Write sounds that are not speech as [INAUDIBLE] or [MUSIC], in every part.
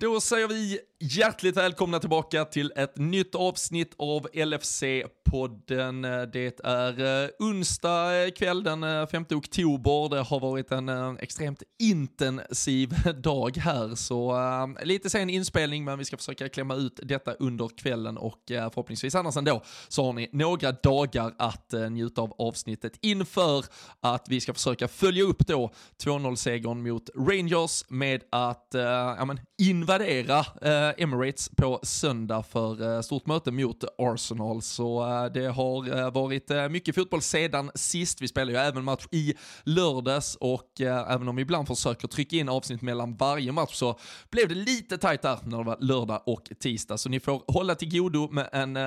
Då säger vi hjärtligt välkomna tillbaka till ett nytt avsnitt av LFC-podden. Det är eh, onsdag kväll den eh, 5 oktober. Det har varit en eh, extremt intensiv dag här, så lite sen inspelning, men vi ska försöka klämma ut detta under kvällen och förhoppningsvis annars ändå så har ni några dagar att njuta av avsnittet inför att vi ska försöka följa upp då 2-0-segern mot Rangers med att ja, men invadera eh, Emirates på söndag för eh, stort möte mot Arsenal. Så eh, det har eh, varit eh, mycket fotboll sedan sist. Vi spelar ju även match i lördags och eh, även om vi ibland försöker trycka in avsnitt mellan varje match så blev det lite tajt där när det var lördag och tisdag. Så ni får hålla till godo med en eh,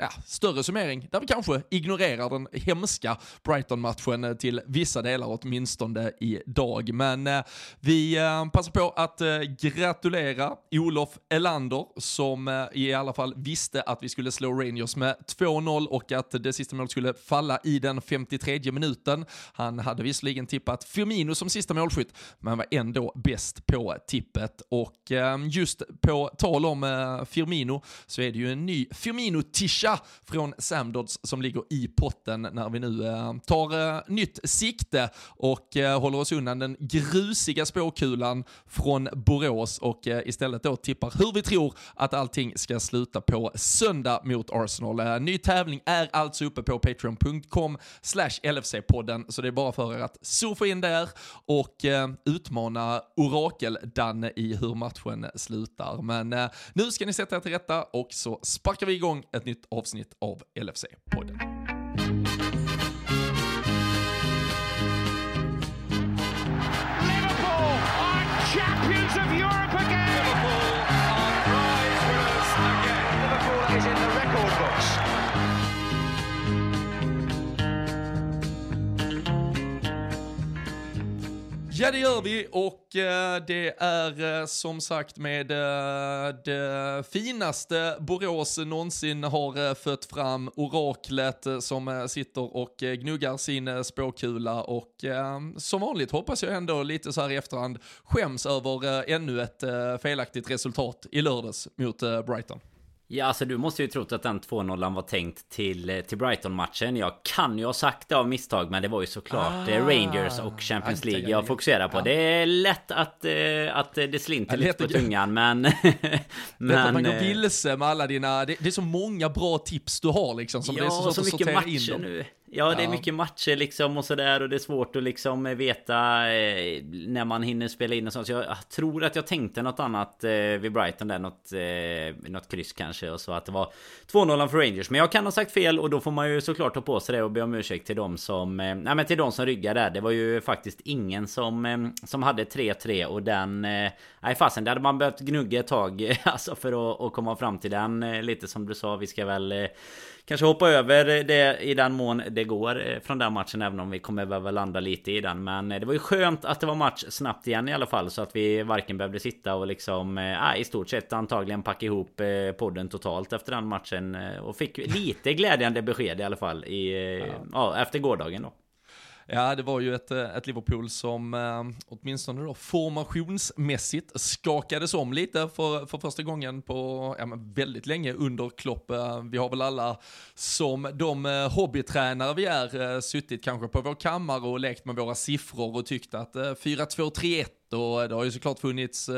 ja, större summering där vi kanske ignorerar den hemska Brighton-matchen eh, till vissa delar åtminstone idag. Men eh, vi passar på att gratulera Olof Elander som eh, i alla fall visste att vi skulle slå Rangers med 2-0 och att det sista målet skulle falla i den 53 minuten. Han hade visserligen tippat Firmino som sista målskytt, men var ändå bäst på tippet. Och ehm, just på tal om eh, Firmino så är det ju en ny Firmino-tisha från Samdods som ligger i potten när vi nu eh, tar nytt sikte och håller oss undan den grusiga spåkulan från Borås och istället då tippar hur vi tror att allting ska sluta på söndag mot Arsenal. Eh, ny tävling är alltså uppe på patreon.com slash LFC-podden, så det är bara för er att surfa in där och eh, utmana Orakel-Danne i hur matchen slutar. Men eh, nu ska ni sätta er till rätta och så sparkar vi igång ett nytt avsnitt av LFC-podden. Ja, det gör vi och eh, det är eh, som sagt med eh, det finaste Borås någonsin har eh, fött fram, oraklet eh, som eh, sitter och gnuggar sin spåkula och som vanligt hoppas jag ändå lite så här i efterhand skäms över ännu ett felaktigt resultat i lördags mot Brighton. Ja, alltså du måste ju trott att den 2-0 var tänkt till, eh, till Brighton-matchen. Jag kan ju ha sagt det av misstag, men det var ju såklart ah, Rangers och Champions League jag fokuserar på. Ja. Det är lätt att, äh, att det slinter lite på tungan, men... [LAUGHS] men att man går vilse med alla dina... Det, det, är så många bra tips du har liksom, som ja, det är så så sortera in dem. Nu. Ja, det är mycket matcher liksom och sådär och det är svårt att liksom veta eh, när man hinner spela in och sånt. Så jag tror att jag tänkte något annat eh, vid Brighton där, något, eh, något kryss kanske och så att det var 2-0 för Rangers. Men jag kan ha sagt fel och då får man ju såklart ta på sig det och be om ursäkt till dem som, eh, nej men till dem som ryggar där. Det var ju faktiskt ingen som, eh, som hade 3-3 och den, eh, nej fasen, det hade man behövt gnugga ett tag [LAUGHS] alltså för att, att komma fram till den. Eh, lite som du sa, vi ska väl kanske hoppa över det i den mån det går eh, från den matchen även om vi kommer behöva landa lite i den. Men eh, det var ju skönt att det var match snabbt igen i alla fall så att vi varken behövde sitta och liksom äh, i stort sett antagligen packa ihop podden totalt efter den matchen och fick lite glädjande besked i alla fall i, ja. ja efter gårdagen då. Ja, det var ju ett, eh, ett Liverpool som eh, åtminstone då formationsmässigt skakades om lite för, för första gången på ja, men väldigt länge under Klopp. Eh, vi har väl alla som de eh, hobbytränare vi är eh, suttit kanske på vår kammare och lekt med våra siffror och tyckt att eh, 4-2-3-1 och det har ju såklart funnits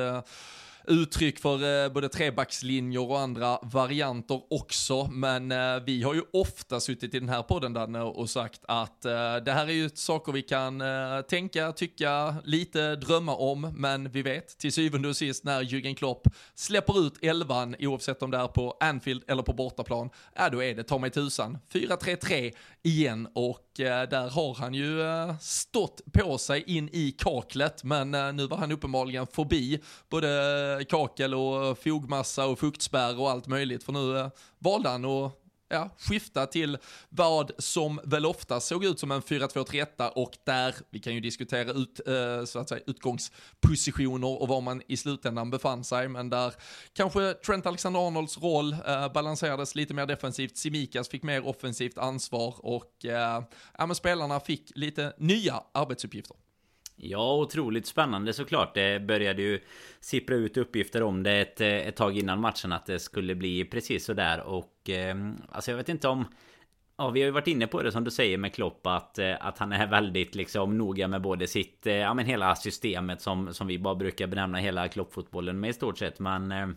uttryck för eh, både trebackslinjer och andra varianter också. Men eh, vi har ju ofta suttit i den här podden Danne och sagt att eh, det här är ju saker vi kan eh, tänka, tycka, lite drömma om. Men vi vet till syvende och sist när Jürgen Klopp släpper ut elvan oavsett om det är på Anfield eller på bortaplan, ja då är det ta mig tusan 4-3-3 igen och eh, där har han ju eh, stått på sig in i kaklet men nu var han uppenbarligen förbi både kakel och fogmassa och fuktspärr och allt möjligt. För nu eh, valde han att ja, skifta till vad som väl ofta såg ut som en 4-2-3-1 och där, vi kan ju diskutera ut, eh, så att säga, utgångspositioner och var man i slutändan befann sig, men där kanske Trent Alexander-Arnolds roll eh, balanserades lite mer defensivt, Simikas fick mer offensivt ansvar och eh, ja, men spelarna fick lite nya arbetsuppgifter. Ja, otroligt spännande såklart. Det började ju sippra ut uppgifter om det ett, ett tag innan matchen att det skulle bli precis sådär. och eh, alltså jag vet inte om Ja, vi har ju varit inne på det som du säger med Klopp att, eh, att han är väldigt liksom noga med både sitt, eh, ja men hela systemet som, som vi bara brukar benämna hela Klopp-fotbollen med i stort sett. Men eh,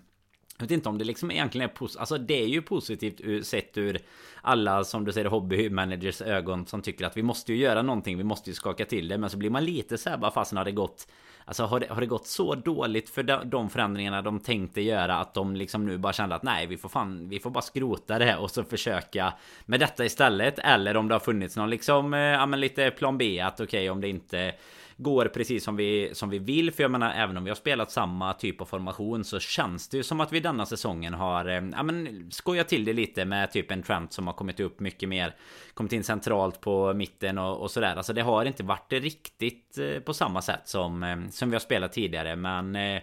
jag vet inte om det liksom egentligen är positivt. Alltså det är ju positivt sett ur alla som du säger hobbymanagers ögon som tycker att vi måste ju göra någonting. Vi måste ju skaka till det. Men så blir man lite så här bara fasen har det gått Alltså har det, har det gått så dåligt för de förändringarna de tänkte göra att de liksom nu bara kände att nej vi får fan Vi får bara skrota det och så försöka Med detta istället eller om det har funnits någon liksom eh, Ja men lite plan B att okej okay, om det inte går precis som vi, som vi vill. För jag menar, även om vi har spelat samma typ av formation så känns det ju som att vi denna säsongen har eh, ja, men, skojat till det lite med typ en Trent som har kommit upp mycket mer. Kommit in centralt på mitten och, och sådär. Alltså det har inte varit riktigt eh, på samma sätt som, eh, som vi har spelat tidigare. Men eh,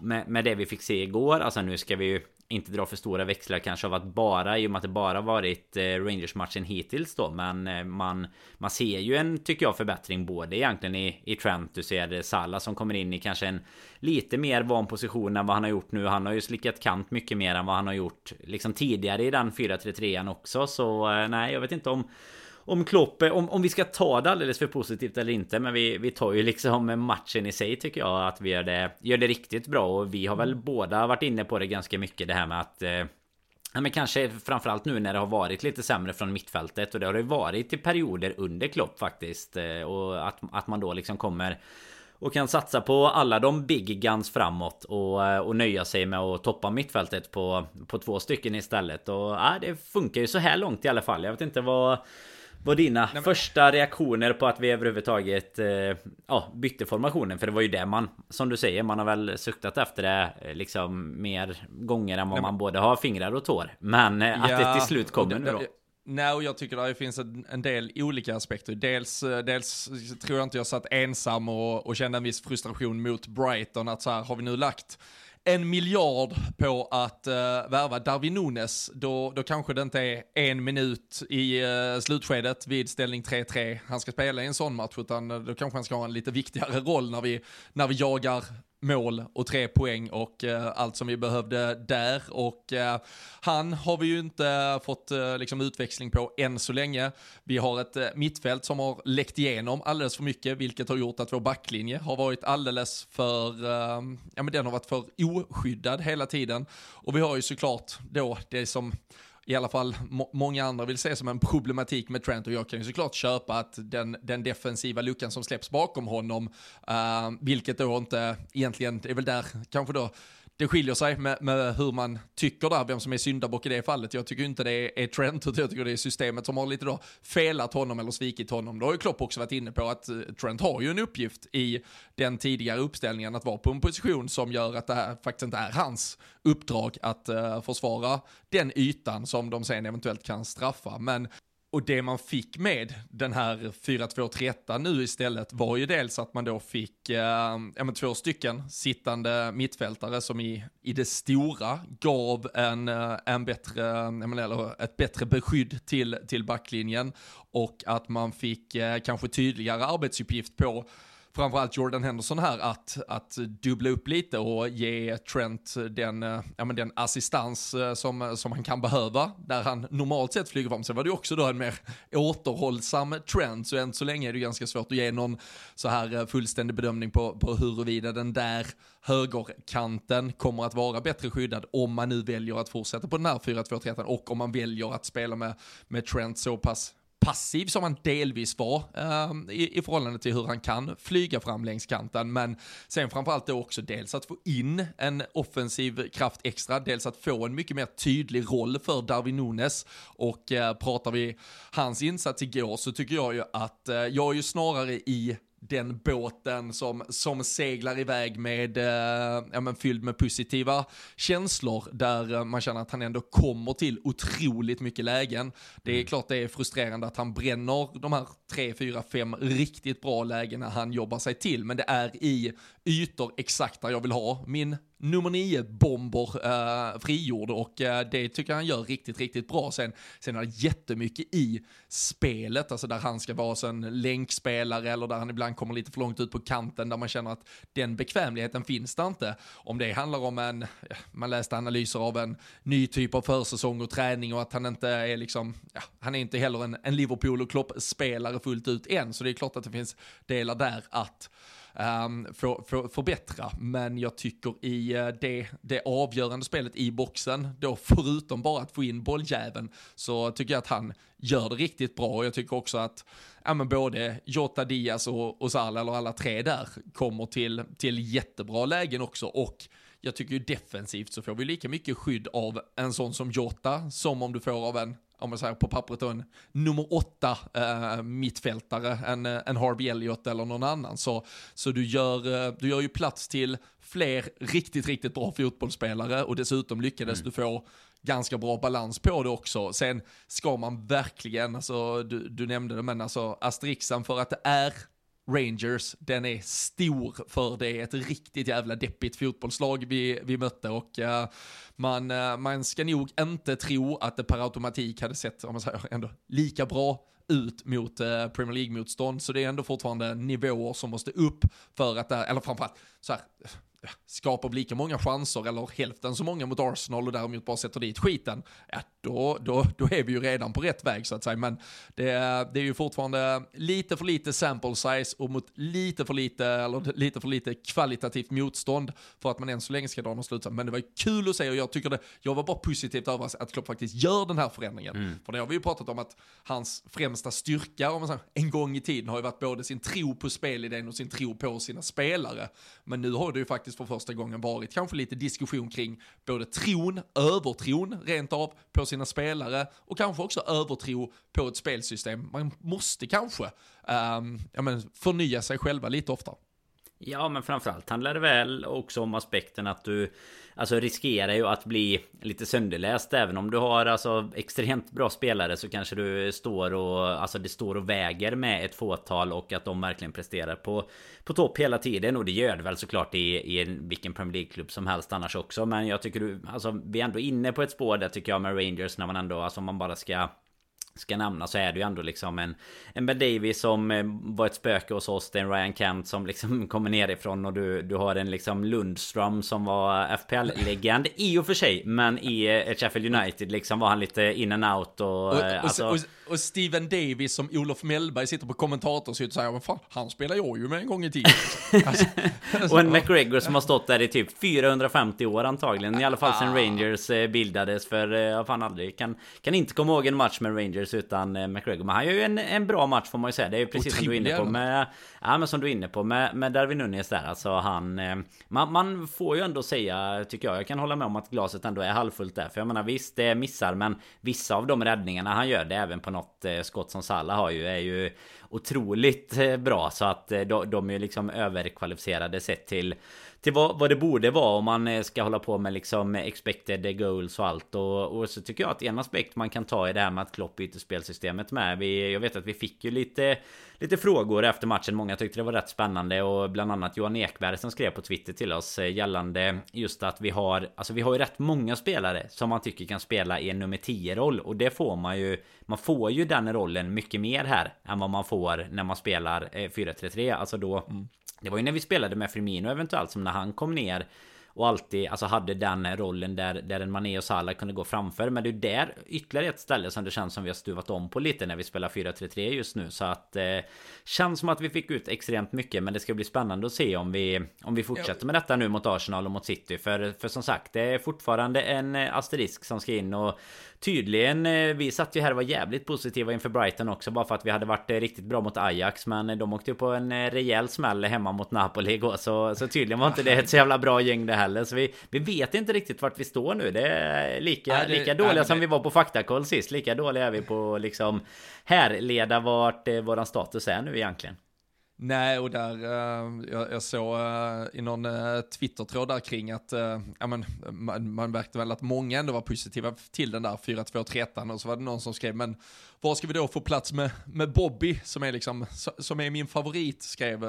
med, med det vi fick se igår, alltså nu ska vi ju inte dra för stora växlar kanske av att bara i och med att det bara varit eh, Rangers-matchen hittills då Men eh, man, man ser ju en, tycker jag, förbättring både egentligen i, i Trent Du ser eh, Salah som kommer in i kanske en lite mer van position än vad han har gjort nu. Han har ju slickat kant mycket mer än vad han har gjort liksom tidigare i den 4-3-3an också Så nej, jag vet inte om om Klopp, om, om vi ska ta det alldeles för positivt eller inte Men vi, vi tar ju liksom matchen i sig tycker jag att vi gör det, gör det riktigt bra. Och vi har väl båda varit inne på det ganska mycket det här med att eh, Ja, men kanske framförallt nu när det har varit lite sämre från mittfältet. Och det har det varit i perioder under Klopp faktiskt. Eh, och att, att man då liksom kommer och kan satsa på alla de big guns framåt och, eh, och nöja sig med att toppa mittfältet på, på två stycken istället. Och ja, det funkar ju så här långt i alla fall. Jag vet inte vad vad dina Nej, men... första reaktioner på att vi överhuvudtaget eh, ja, bytte formationen? För det var ju det man, som du säger, man har väl suktat efter det eh, liksom mer gånger än vad Nej, man men... både har fingrar och tår. Men eh, att det till slut kommer nu då. Nej, och jag tycker det finns en, en, del olika aspekter. Dels, eh, dels tror jag inte jag satt ensam och, och kände en viss frustration mot Brighton, att så här, har vi nu lagt en miljard på att uh, värva Darwin Nunes, då, då kanske det inte är en minut i uh, slutskedet vid ställning 3-3 han ska spela i en sån match, utan eh, då kanske han ska ha en lite viktigare roll när vi, när vi jagar mål och tre poäng och eh, allt som vi behövde där. Och eh, han har vi ju inte fått eh, liksom utväxling på än så länge. Vi har ett eh, mittfält som har läckt igenom alldeles för mycket, vilket har gjort att vår backlinje har varit alldeles för, eh, ja men den har varit för oskyddad hela tiden. Och vi har ju såklart då det som i alla fall må många andra vill se som en problematik med Trent. Och jag kan ju såklart köpa att den, den defensiva luckan som släpps bakom honom, uh, vilket då inte egentligen, det är väl där kanske då det skiljer sig med, med, hur man tycker där, vem som är syndabock i det fallet. Jag tycker inte det är Trent, utan jag tycker det är systemet som har lite då felat honom eller svikit honom. Då har ju Klopp också varit inne på att eh, Trent har ju en uppgift i den tidigare uppställningen att vara på en position som gör att det här faktiskt inte är hans uppdrag att uh, försvara den ytan som de sen eventuellt kan straffa. Men och det man fick med den här 4-2-3 nu istället var ju dels att man då fick eh, ja, två stycken sittande mittfältare som i, i det stora gav en, eh, en bättre, menar, eller ett bättre beskydd till, till backlinjen. Och att man fick eh, kanske tydligare arbetsuppgift på framförallt Jordan Henderson här att, att dubbla upp lite och ge Trent den, eh, ja, men den assistans eh, som, som han kan behöva, där han normalt sett flyger fram. Sen var det också då en mer återhållsam Trent, så än så länge är det ganska svårt att ge någon så här eh, fullständig bedömning på, på huruvida den där högerkanten kommer att vara bättre skyddad om man nu väljer att fortsätta på den här 4-2-3 och om man väljer att spela med, med Trent så pass passiv som han delvis var eh, i, i förhållande till hur han kan flyga fram längs kanten. Men sen framförallt då också dels att få in en offensiv kraft extra, dels att få en mycket mer tydlig roll för Darwin Nunes. Och eh, pratar vi hans insats igår så tycker jag ju att eh, jag är ju snarare i den båten som, som seglar iväg med, eh, ja men fylld med positiva känslor där eh, man känner att han ändå kommer till otroligt mycket lägen. Det är mm. klart det är frustrerande att han bränner de här tre, fyra, fem riktigt bra lägena han jobbar sig till, men det är i ytor exakt där jag vill ha min nummer nio bomber eh, frigjord och eh, det tycker jag han gör riktigt, riktigt bra. Sen, sen är det jättemycket i spelet, alltså där han ska vara en länkspelare eller där han ibland kommer lite för långt ut på kanten där man känner att den bekvämligheten finns där inte. Om det handlar om en, eh, man läste analyser av en ny typ av försäsong och träning och att han inte är liksom, ja, han är inte heller en, en Liverpool och Klopp-spelare fullt ut än, så det är klart att det finns delar där att um, för, för, förbättra. Men jag tycker i eh, det, det avgörande spelet i boxen, då förutom bara att få in bolljäveln, så tycker jag att han gör det riktigt bra. Och jag tycker också att ja, men både Jota, Diaz och, och Salah, eller alla tre där, kommer till, till jättebra lägen också. Och jag tycker ju defensivt så får vi lika mycket skydd av en sån som Jota som om du får av en om man säger på pappret då, en nummer åtta eh, mittfältare, en, eh, en Harvey Elliott eller någon annan. Så, så du, gör, eh, du gör ju plats till fler riktigt, riktigt bra fotbollsspelare och dessutom lyckades mm. du få ganska bra balans på det också. Sen ska man verkligen, alltså du, du nämnde det, men alltså asterixen för att det är Rangers, den är stor för det. Är ett riktigt jävla deppigt fotbollslag vi, vi mötte och uh, man, uh, man ska nog inte tro att det per automatik hade sett, om man säger ändå, lika bra ut mot uh, Premier League-motstånd, så det är ändå fortfarande nivåer som måste upp för att, eller framförallt så här, skapar lika många chanser eller hälften så många mot Arsenal och däremot bara sätter dit skiten, ja då, då, då är vi ju redan på rätt väg så att säga. Men det, det är ju fortfarande lite för lite sample size och mot lite för lite, eller lite för lite kvalitativt motstånd för att man än så länge ska dra någon slutsats. Men det var ju kul att se och jag tycker det, jag var bara positivt överraskad att Klopp faktiskt gör den här förändringen. Mm. För det har vi ju pratat om att hans främsta styrka, om man säger, en gång i tiden har ju varit både sin tro på spelidén och sin tro på sina spelare. Men nu har det ju faktiskt för första gången varit kanske lite diskussion kring både tron, övertron rent av på sina spelare och kanske också övertro på ett spelsystem. Man måste kanske um, ja, men förnya sig själva lite oftare. Ja men framförallt handlar det väl också om aspekten att du Alltså riskerar ju att bli lite sönderläst. Även om du har alltså extremt bra spelare så kanske du står och Alltså det står och väger med ett fåtal och att de verkligen presterar på På topp hela tiden. Och det gör det väl såklart i, i vilken Premier League-klubb som helst annars också. Men jag tycker du Alltså vi är ändå inne på ett spår där tycker jag med Rangers när man ändå Alltså man bara ska ska nämna så är det ju ändå liksom en En Ben Davis som eh, var ett spöke hos oss Det är en Ryan Kent som liksom [LAUGHS] kommer nerifrån och du, du har en liksom Lundström som var FPL-legend i och för sig Men i eh, Sheffield United liksom var han lite in and out och, och, eh, alltså... och, och Steven Davis som Olof Mellberg sitter på kommentatorshytt och säger men fan, han spelar jag ju med en gång i tiden. [LAUGHS] Alltså, och en McGregor som har stått där i typ 450 år antagligen. I alla fall sen ah. Rangers bildades. För jag fan aldrig kan, kan inte komma ihåg en match med Rangers utan eh, McGregor. Men han gör ju en, en bra match får man ju säga. Det är ju precis som du är inne på med... Ja men som du är inne på med, med Darwin Nunes där. Alltså han... Eh, man, man får ju ändå säga, tycker jag. Jag kan hålla med om att glaset ändå är halvfullt där. För jag menar visst, det missar. Men vissa av de räddningarna han gör, det även på något eh, skott som Salah har ju, är ju otroligt bra. Så att de, de är ju liksom överkvalificerade sett till till vad, vad det borde vara om man eh, ska hålla på med liksom expected goals och allt. Och, och så tycker jag att en aspekt man kan ta i det här med att Klopp byter spelsystemet med. Vi, jag vet att vi fick ju lite, lite frågor efter matchen. Många tyckte det var rätt spännande och bland annat Johan Ekberg som skrev på Twitter till oss eh, gällande just att vi har, alltså vi har ju rätt många spelare som man tycker kan spela i en nummer 10 roll och det får man ju. Man får ju den rollen mycket mer här än vad man får när man spelar eh, 4-3-3. Alltså då mm. Det var ju när vi spelade med Firmino eventuellt som när han kom ner och alltid alltså hade den rollen där, där en Mané och Salah kunde gå framför. Men det är där ytterligare ett ställe som det känns som vi har stuvat om på lite när vi spelar 4-3-3 just nu. Så att eh, känns som att vi fick ut extremt mycket. Men det ska bli spännande att se om vi, om vi fortsätter med detta nu mot Arsenal och mot City. För, för som sagt, det är fortfarande en eh, asterisk som ska in och tydligen, eh, vi satt ju här och var jävligt positiva inför Brighton också bara för att vi hade varit eh, riktigt bra mot Ajax men de åkte ju på en rejäl smäll hemma mot Napoli igår så, så tydligen var inte det ett så jävla bra gäng det heller. Så vi, vi vet inte riktigt vart vi står nu. Det är lika, nej, det, lika dåliga nej, som det... vi var på faktakoll sist. Lika dåliga är vi på liksom Härleda vart eh, våran status är nu egentligen Nej, och där, uh, jag, jag, såg uh, i någon uh, Twitter-tråd där kring att, ja men, man, man märkte väl att många ändå var positiva till den där 4-2-3 och så var det någon som skrev, men var ska vi då få plats med, med Bobby, som är, liksom, som är min favorit, skrev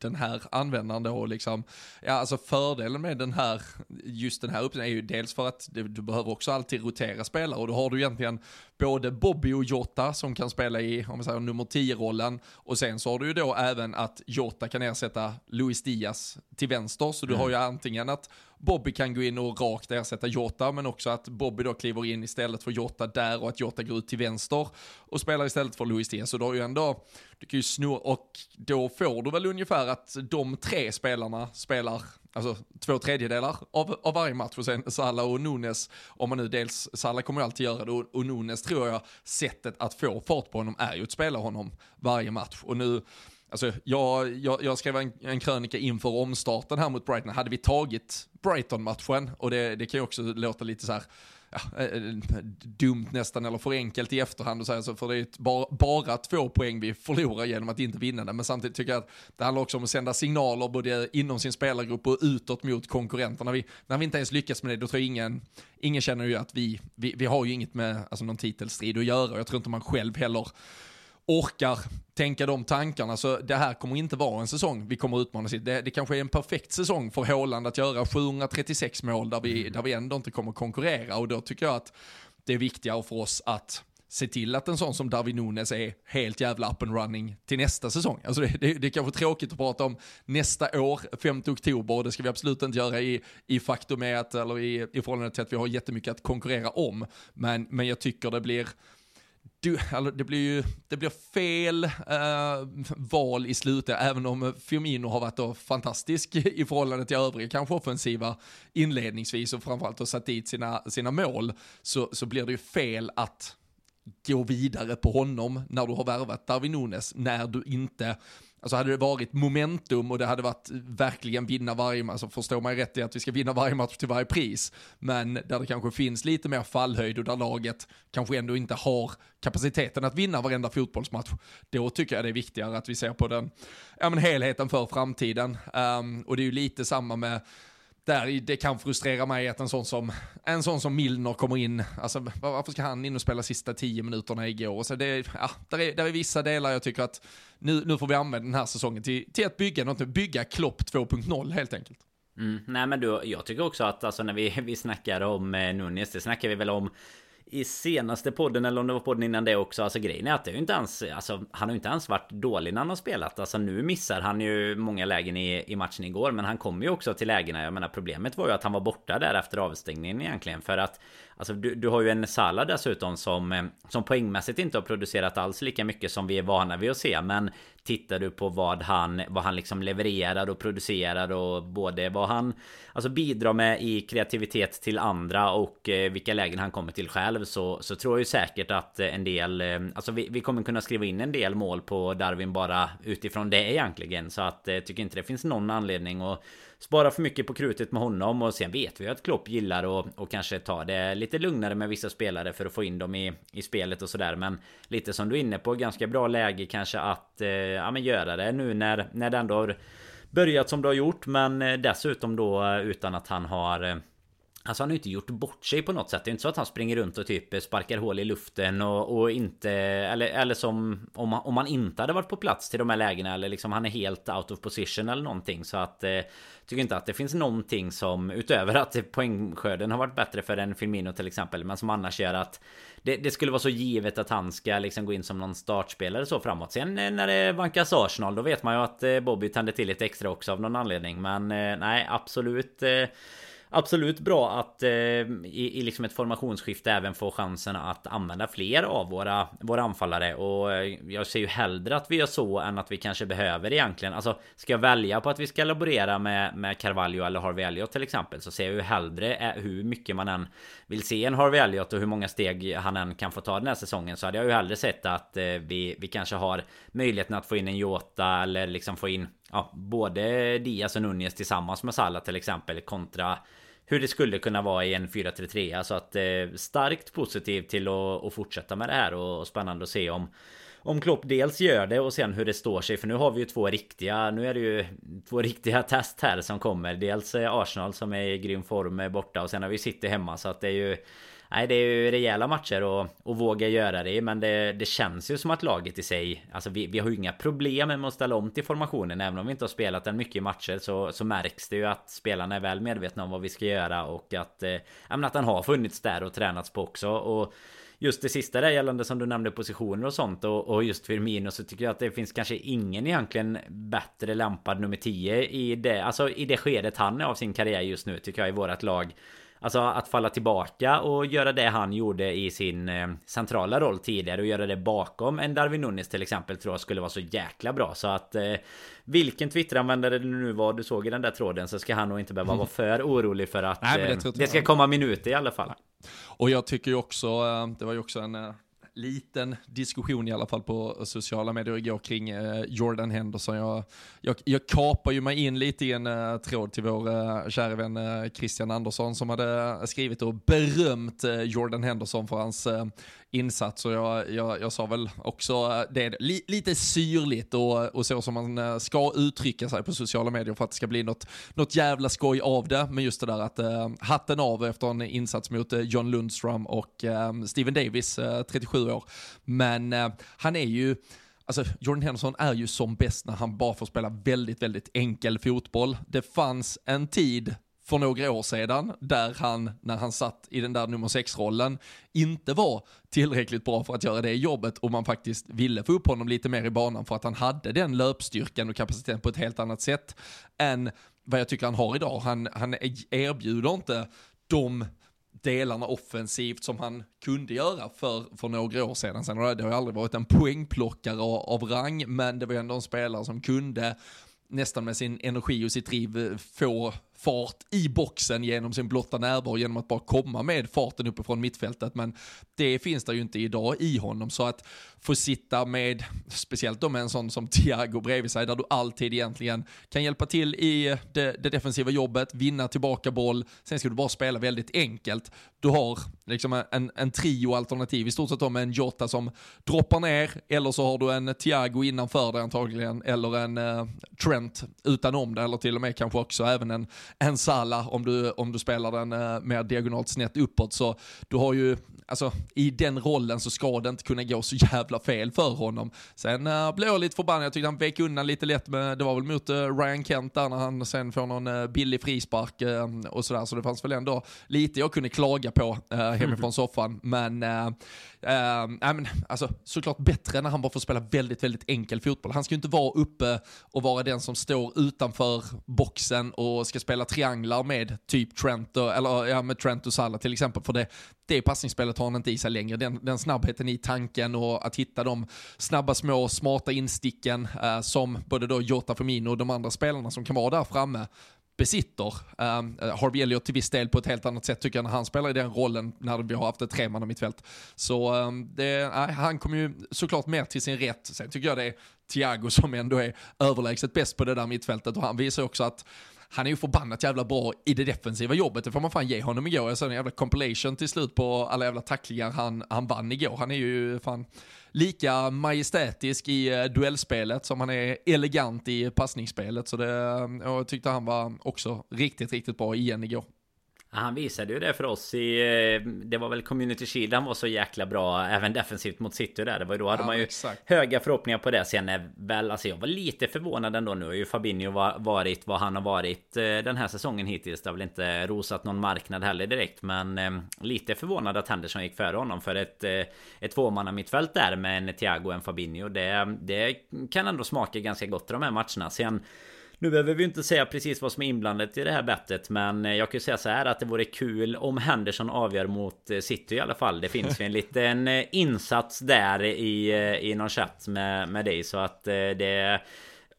den här användaren då, liksom, ja alltså fördelen med den här, just den här uppsättningen är ju dels för att du, du behöver också alltid rotera spelare, och då har du egentligen både Bobby och Jota som kan spela i, om vi säger nummer 10-rollen, och sen så har du ju då även att Jota kan ersätta Luis Diaz till vänster, så du mm. har ju antingen att Bobby kan gå in och rakt ersätta Jota, men också att Bobby då kliver in istället för Jota där och att Jota går ut till vänster och spelar istället för Luis Diaz. Så då har ju ändå, du kan ju snurra, och då får du väl ungefär att de tre spelarna spelar alltså två tredjedelar av, av varje match och sen Salah och Nunes, om man nu dels, Salah kommer ju alltid göra det och, och Nunes tror jag, sättet att få fart på honom är ju att spela honom varje match. Och nu, Alltså, jag, jag, jag skrev en, en krönika inför omstarten här mot Brighton. Hade vi tagit Brighton-matchen, och det, det kan ju också låta lite så här, ja, eh, dumt nästan, eller för enkelt i efterhand att säga så, för det är bara, bara två poäng vi förlorar genom att inte vinna den. Men samtidigt tycker jag att det handlar också om att sända signaler både inom sin spelargrupp och utåt mot konkurrenterna. Vi, när vi inte ens lyckas med det, då tror jag ingen, ingen känner ju att vi, vi, vi har ju inget med alltså, någon titelstrid att göra. Jag tror inte man själv heller orkar tänka de tankarna. Så det här kommer inte vara en säsong vi kommer utmana sig. Det, det kanske är en perfekt säsong för Håland att göra 736 mål där vi, där vi ändå inte kommer konkurrera. Och då tycker jag att det är viktigare för oss att se till att en sån som Darwin Nunes är helt jävla up and running till nästa säsong. Alltså det, det, det är kanske tråkigt att prata om nästa år, 5 oktober, och det ska vi absolut inte göra i, i faktum att, eller i, i förhållande till att vi har jättemycket att konkurrera om. Men, men jag tycker det blir, du, alltså det blir ju det blir fel uh, val i slutet, även om Firmino har varit då fantastisk i förhållande till övriga kanske offensiva inledningsvis och framförallt har satt dit sina, sina mål, så, så blir det ju fel att gå vidare på honom när du har värvat Darwin Nunes, när du inte Alltså hade det varit momentum och det hade varit verkligen vinna varje match, alltså förstår man rätt i att vi ska vinna varje match till varje pris, men där det kanske finns lite mer fallhöjd och där laget kanske ändå inte har kapaciteten att vinna varenda fotbollsmatch, då tycker jag det är viktigare att vi ser på den ja, men helheten för framtiden. Um, och det är ju lite samma med där det kan frustrera mig att en sån som, en sån som Milner kommer in, alltså varför ska han in och spela sista tio minuterna igår? Så det, ja, där, är, där är vissa delar jag tycker att nu, nu får vi använda den här säsongen till, till att bygga något, bygga Klopp 2.0 helt enkelt. Mm, nej men du, jag tycker också att alltså när vi, [LAUGHS] vi snackar om eh, Nunes, det snackar vi väl om i senaste podden eller om det var podden innan det också. Alltså grejen är att det är ju inte ens, alltså, han har ju inte ens varit dålig när han har spelat. Alltså nu missar han ju många lägen i, i matchen igår. Men han kommer ju också till lägena. Jag menar problemet var ju att han var borta där efter avstängningen egentligen. För att Alltså du, du har ju en Salah dessutom som, eh, som poängmässigt inte har producerat alls lika mycket som vi är vana vid att se. Men tittar du på vad han, vad han liksom levererar och producerar och både vad han alltså bidrar med i kreativitet till andra och eh, vilka lägen han kommer till själv så, så tror jag ju säkert att eh, en del Alltså vi, vi kommer kunna skriva in en del mål på Darwin bara utifrån det egentligen. Så att jag tycker inte det finns någon anledning att spara för mycket på krutet med honom och sen vet vi att Klopp gillar att och kanske ta det lite lugnare med vissa spelare för att få in dem i, i spelet och sådär men lite som du är inne på ganska bra läge kanske att eh, ja, men göra det nu när, när det ändå har börjat som det har gjort men eh, dessutom då eh, utan att han har eh, Alltså han har ju inte gjort bort sig på något sätt. Det är inte så att han springer runt och typ sparkar hål i luften och, och inte... Eller, eller som om han om han inte hade varit på plats till de här lägena. Eller liksom han är helt out of position eller någonting. Så att... Tycker inte att det finns någonting som utöver att poängskörden har varit bättre för en Firmino till exempel. Men som annars gör att det, det, skulle vara så givet att han ska liksom gå in som någon startspelare så framåt. Sen eh, när det vankas Arsenal då vet man ju att eh, Bobby tänder till lite extra också av någon anledning. Men eh, nej absolut absolut bra att eh, i, i liksom ett formationsskifte även få chansen att använda fler av våra, våra anfallare. Och eh, jag ser ju hellre att vi gör så än att vi kanske behöver egentligen. Alltså ska jag välja på att vi ska laborera med, med Carvalho eller Harvey Elliot till exempel. Så ser jag ju hellre eh, hur mycket man än vill se en Harvey Elliot och hur många steg han än kan få ta den här säsongen. Så hade jag ju hellre sett att eh, vi, vi kanske har möjligheten att få in en Jota eller liksom få in ja, både Diaz och Nunez tillsammans med Salah till exempel kontra hur det skulle kunna vara i en 4-3-3. Så alltså att eh, starkt positiv till att, att, fortsätta med det här och, och spännande att se om om Klopp dels gör det och sen hur det står sig. För nu har vi ju två riktiga Nu är det ju två riktiga [LAUGHS] test här som kommer. Dels eh, Arsenal som är i grym form eh, borta och sen har vi City hemma. Så att det är ju Nej det är ju rejäla matcher och, och våga göra det men det, det känns ju som att laget i sig Alltså vi, vi har ju inga problem med att ställa om till formationen Även om vi inte har spelat den mycket i matcher så, så märks det ju att spelarna är väl medvetna om vad vi ska göra och att eh, att den har funnits där och tränats på också och just det sista där gällande som du nämnde positioner och sånt och, och just Firmino så tycker jag att det finns kanske ingen egentligen bättre lämpad nummer 10 i det, alltså i det skedet han är av sin karriär just nu tycker jag i vårat lag. Alltså att falla tillbaka och göra det han gjorde i sin eh, centrala roll tidigare och göra det bakom en Darwin Nunes till exempel tror jag skulle vara så jäkla bra så att eh, vilken Twitteranvändare det nu var du såg i den där tråden så ska han nog inte behöva vara [LAUGHS] för orolig för att Nej, det, eh, det ska komma minuter i alla fall. Och jag tycker ju också, eh, det var ju också en liten diskussion i alla fall på sociala medier igår kring eh, Jordan Henderson. Jag, jag, jag kapar ju mig in lite i en eh, tråd till vår eh, kära vän eh, Christian Andersson som hade skrivit och berömt eh, Jordan Henderson för hans eh, insats och jag, jag, jag sa väl också eh, det li, lite syrligt och, och så som man eh, ska uttrycka sig på sociala medier för att det ska bli något, något jävla skoj av det. Men just det där att eh, hatten av efter en insats mot eh, John Lundström och eh, Steven Davis, 37 år. Men han är ju Alltså Jordan Henderson är ju som bäst när han bara får spela väldigt, väldigt enkel fotboll. Det fanns en tid för några år sedan, där han, när han satt i den där nummer 6-rollen, inte var tillräckligt bra för att göra det jobbet och man faktiskt ville få upp honom lite mer i banan för att han hade den löpstyrkan och kapaciteten på ett helt annat sätt än vad jag tycker han har idag. Han, han erbjuder inte de delarna offensivt som han kunde göra för, för några år sedan. Sen det har aldrig varit en poängplockare av, av rang, men det var ändå en spelare som kunde nästan med sin energi och sitt driv få fart i boxen genom sin blotta närvaro, genom att bara komma med farten uppifrån mittfältet. Men det finns det ju inte idag i honom, så att få sitta med, speciellt då med en sån som Thiago bredvid sig, där du alltid egentligen kan hjälpa till i det, det defensiva jobbet, vinna tillbaka boll, sen ska du bara spela väldigt enkelt. Du har liksom en, en trio alternativ, i stort sett om en Jota som droppar ner, eller så har du en Thiago innanför dig antagligen, eller en eh, Trent utanom det, eller till och med kanske också även en en Salah om du, om du spelar den eh, mer diagonalt snett uppåt. Så du har ju, alltså i den rollen så ska det inte kunna gå så jävla fel för honom. Sen uh, blev jag lite förbannad, jag tyckte han vek undan lite lätt med, det var väl mot uh, Ryan Kent där när han sen får någon uh, billig frispark uh, och sådär. Så det fanns väl ändå lite jag kunde klaga på uh, hemifrån [LAUGHS] soffan. Men Uh, men, alltså, såklart bättre när han bara får spela väldigt, väldigt enkel fotboll. Han ska ju inte vara uppe och vara den som står utanför boxen och ska spela trianglar med typ Trent, och, eller ja, med Trent och Salah till exempel. För det, det passningsspelet har han inte i sig längre. Den, den snabbheten i tanken och att hitta de snabba, små, smarta insticken uh, som både då Jota Firmino och de andra spelarna som kan vara där framme besitter. Um, Harvey Elliott till viss del på ett helt annat sätt tycker jag när han spelar i den rollen när vi har haft ett tremanna mittfält. Så um, det, uh, han kommer ju såklart mer till sin rätt. Sen tycker jag det är Thiago som ändå är överlägset bäst på det där mittfältet och han visar också att han är ju förbannat jävla bra i det defensiva jobbet, det får man fan ge honom igår. Jag såg en jävla compilation till slut på alla jävla tacklingar han, han vann igår. Han är ju fan lika majestätisk i eh, duellspelet som han är elegant i passningsspelet. Så det, eh, jag tyckte han var också riktigt, riktigt bra igen igår. Han visade ju det för oss i... Eh, det var väl Community Shield han var så jäkla bra Även defensivt mot City där. Det var ju då hade ja, man ju exakt. höga förhoppningar på det. Sen är väl... Alltså jag var lite förvånad ändå. Nu har ju Fabinho varit vad han har varit eh, Den här säsongen hittills. Det har väl inte rosat någon marknad heller direkt Men eh, lite förvånad att Henderson gick före honom För ett, ett tvåmanna mittfält där med en Thiago och en Fabinho. Det, det kan ändå smaka ganska gott i de här matcherna. Sen nu behöver vi inte säga precis vad som är inblandat i det här bettet Men eh, jag kan ju säga så här att det vore kul om Henderson avgör mot eh, City i alla fall. Det finns ju en [LAUGHS] liten eh, insats där i, i någon chatt med, med dig Så att det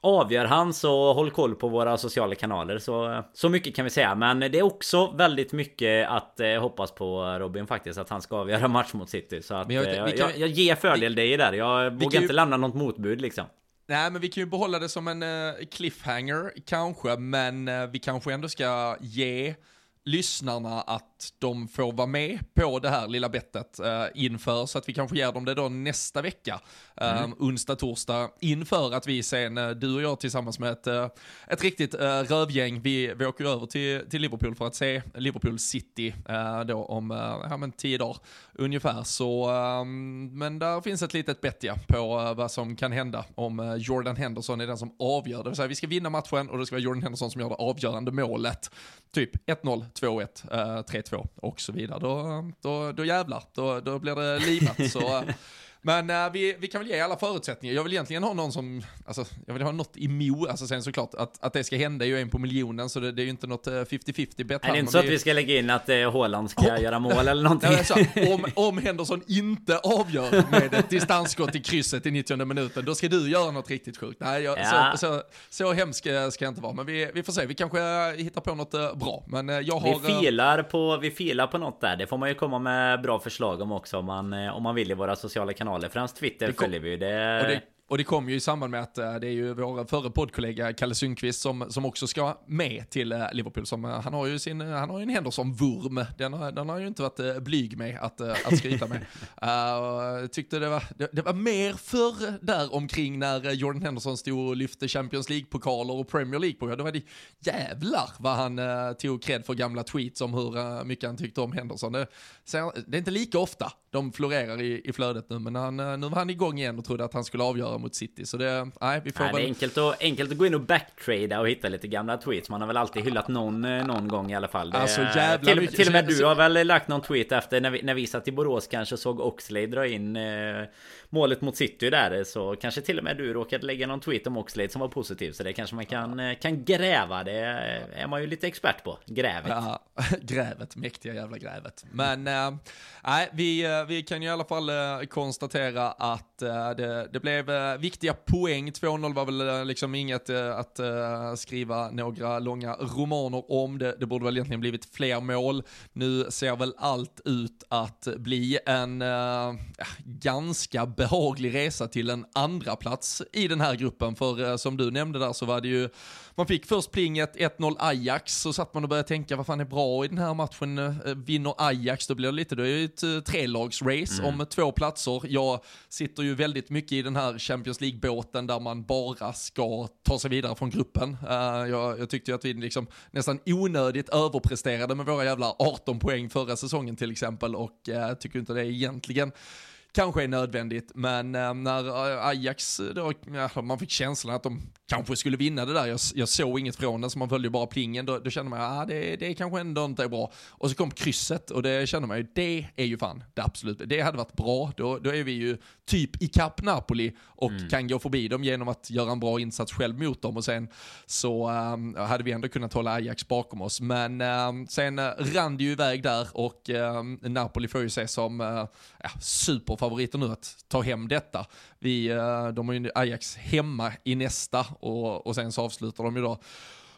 Avgör han så håll koll på våra sociala kanaler. Så, så mycket kan vi säga Men det är också väldigt mycket att eh, hoppas på Robin faktiskt Att han ska avgöra match mot City. Så att jag, kan, jag, jag, ger fördel dig där. Jag vågar inte lämna något motbud liksom Nej, men vi kan ju behålla det som en uh, cliffhanger kanske, men uh, vi kanske ändå ska ge lyssnarna att de får vara med på det här lilla bettet uh, inför, så att vi kanske ger dem det då nästa vecka, mm. onsdag, torsdag, inför att vi sen, uh, du och jag tillsammans med ett, uh, ett riktigt rövgäng, vi, vi åker över till, till Liverpool för att se Liverpool City då om ja, men tio dagar ungefär. Så, ehm, men där finns ett litet bett ja, på eh, vad som kan hända om eh, Jordan Henderson är den som avgör, det vill säga vi ska vinna matchen och det ska vara Jordan Henderson som gör det avgörande målet. Typ 1-0, 2-1, 3-2 och så vidare. Då, ehm, då, då jävlar, då, då blir det livat. så, eh, men äh, vi, vi kan väl ge alla förutsättningar. Jag vill egentligen ha någon som, alltså jag vill ha något i Mo, alltså sen såklart att, att det ska hända är ju en på miljonen så det, det är ju inte något 50-50 bet här. Är det inte så vi... att vi ska lägga in att eh, Haaland ska oh. göra mål eller någonting? Nej, så, [LAUGHS] om, om Henderson inte avgör med ett distansskott i krysset i 90 minuten, då ska du göra något riktigt sjukt. Nej, jag, ja. så, så, så hemskt ska jag inte vara, men vi, vi får se, vi kanske hittar på något bra. Men jag har... Vi filar, på, vi filar på något där, det får man ju komma med bra förslag om också om man, om man vill i våra sociala kanaler. Hans Twitter det följer vi ju. Det... Och det kom ju i samband med att eh, det är ju vår förre poddkollega Kalle Sundqvist som, som också ska med till eh, Liverpool. Som, eh, han har ju sin, han har ju en Henderson-vurm. Den, har, den har ju inte varit blyg med att, att skryta med. [LAUGHS] uh, tyckte det var, det, det, var mer förr där omkring när Jordan Henderson stod och lyfte Champions League-pokaler och Premier League-pokaler. Då var det jävlar vad han uh, tog cred för gamla tweets om hur uh, mycket han tyckte om Henderson. Det, det är inte lika ofta de florerar i, i flödet nu, men han, nu var han igång igen och trodde att han skulle avgöra mot City. Så det, nej, vi får nej, väl... Det är enkelt att, enkelt att gå in och backtrada och hitta lite gamla tweets. Man har väl alltid hyllat någon, eh, någon gång i alla fall. Det, alltså jävla till, till och med du har väl lagt någon tweet efter när vi, när vi satt i Borås kanske såg Oxlade dra in eh, målet mot City där. Så kanske till och med du råkade lägga någon tweet om Oxlade som var positiv. Så det kanske man kan, eh, kan gräva. Det är man ju lite expert på. Grävet. Ja, [LAUGHS] grävet. Mäktiga jävla grävet. Men äh, nej, vi, Eh, vi kan ju i alla fall eh, konstatera att eh, det, det blev viktiga poäng. 2-0 var väl liksom inget att skriva några långa romaner om. Det, det borde väl egentligen blivit fler mål. Nu ser väl allt ut att bli en ganska behaglig resa till en andra plats i den här gruppen. För som du nämnde där så var det ju, man fick först plinget 1-0 Ajax, så satt man och började tänka vad fan är bra i den här matchen, eh, vinner Ajax, då blir det lite, då är det ett uh, trelagsrace mm. om två platser. Jag sitter ju väldigt mycket i den här Champions League-båten där man bara ska ta sig vidare från gruppen. Jag, jag tyckte ju att vi liksom nästan onödigt överpresterade med våra jävla 18 poäng förra säsongen till exempel och tycker inte det egentligen kanske är nödvändigt, men eh, när eh, Ajax då, man fick känslan att de kanske skulle vinna det där, jag, jag såg inget från den så man följde bara plingen, då, då kände man att ah, det, det kanske ändå inte är bra. Och så kom krysset och det kände man ju, det är ju fan det absolut, det hade varit bra, då, då är vi ju typ i kapp Napoli och mm. kan gå förbi dem genom att göra en bra insats själv mot dem och sen så ähm, hade vi ändå kunnat hålla Ajax bakom oss. Men ähm, sen äh, rann det ju iväg där och ähm, Napoli får ju ses som äh, ja, superfavoriter nu att ta hem detta. Vi, äh, de har ju Ajax hemma i nästa och, och sen så avslutar de ju då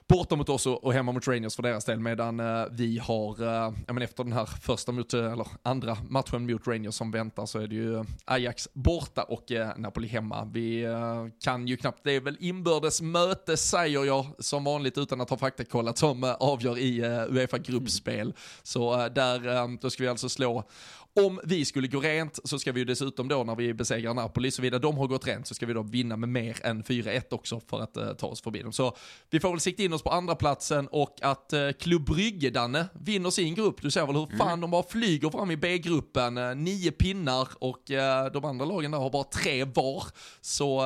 borta mot oss och hemma mot Rangers för deras del medan uh, vi har, uh, ja, men efter den här första mot, uh, eller andra matchen mot Rangers som väntar så är det ju Ajax borta och Napoli hemma. Vi kan ju knappt, det är väl inbördes möte säger jag som vanligt utan att ha faktakollat som avgör i Uefa gruppspel. Mm. Så där, då ska vi alltså slå om vi skulle gå rent så ska vi ju dessutom då när vi besegrar Napoli, såvida de har gått rent så ska vi då vinna med mer än 4-1 också för att uh, ta oss förbi dem. Så vi får väl sikta in oss på andra platsen och att uh, Klubb Brygge, Danne, vinner sin grupp. Du ser väl hur fan mm. de bara flyger fram i B-gruppen, uh, nio pinnar och uh, de andra lagen där har bara tre var. Så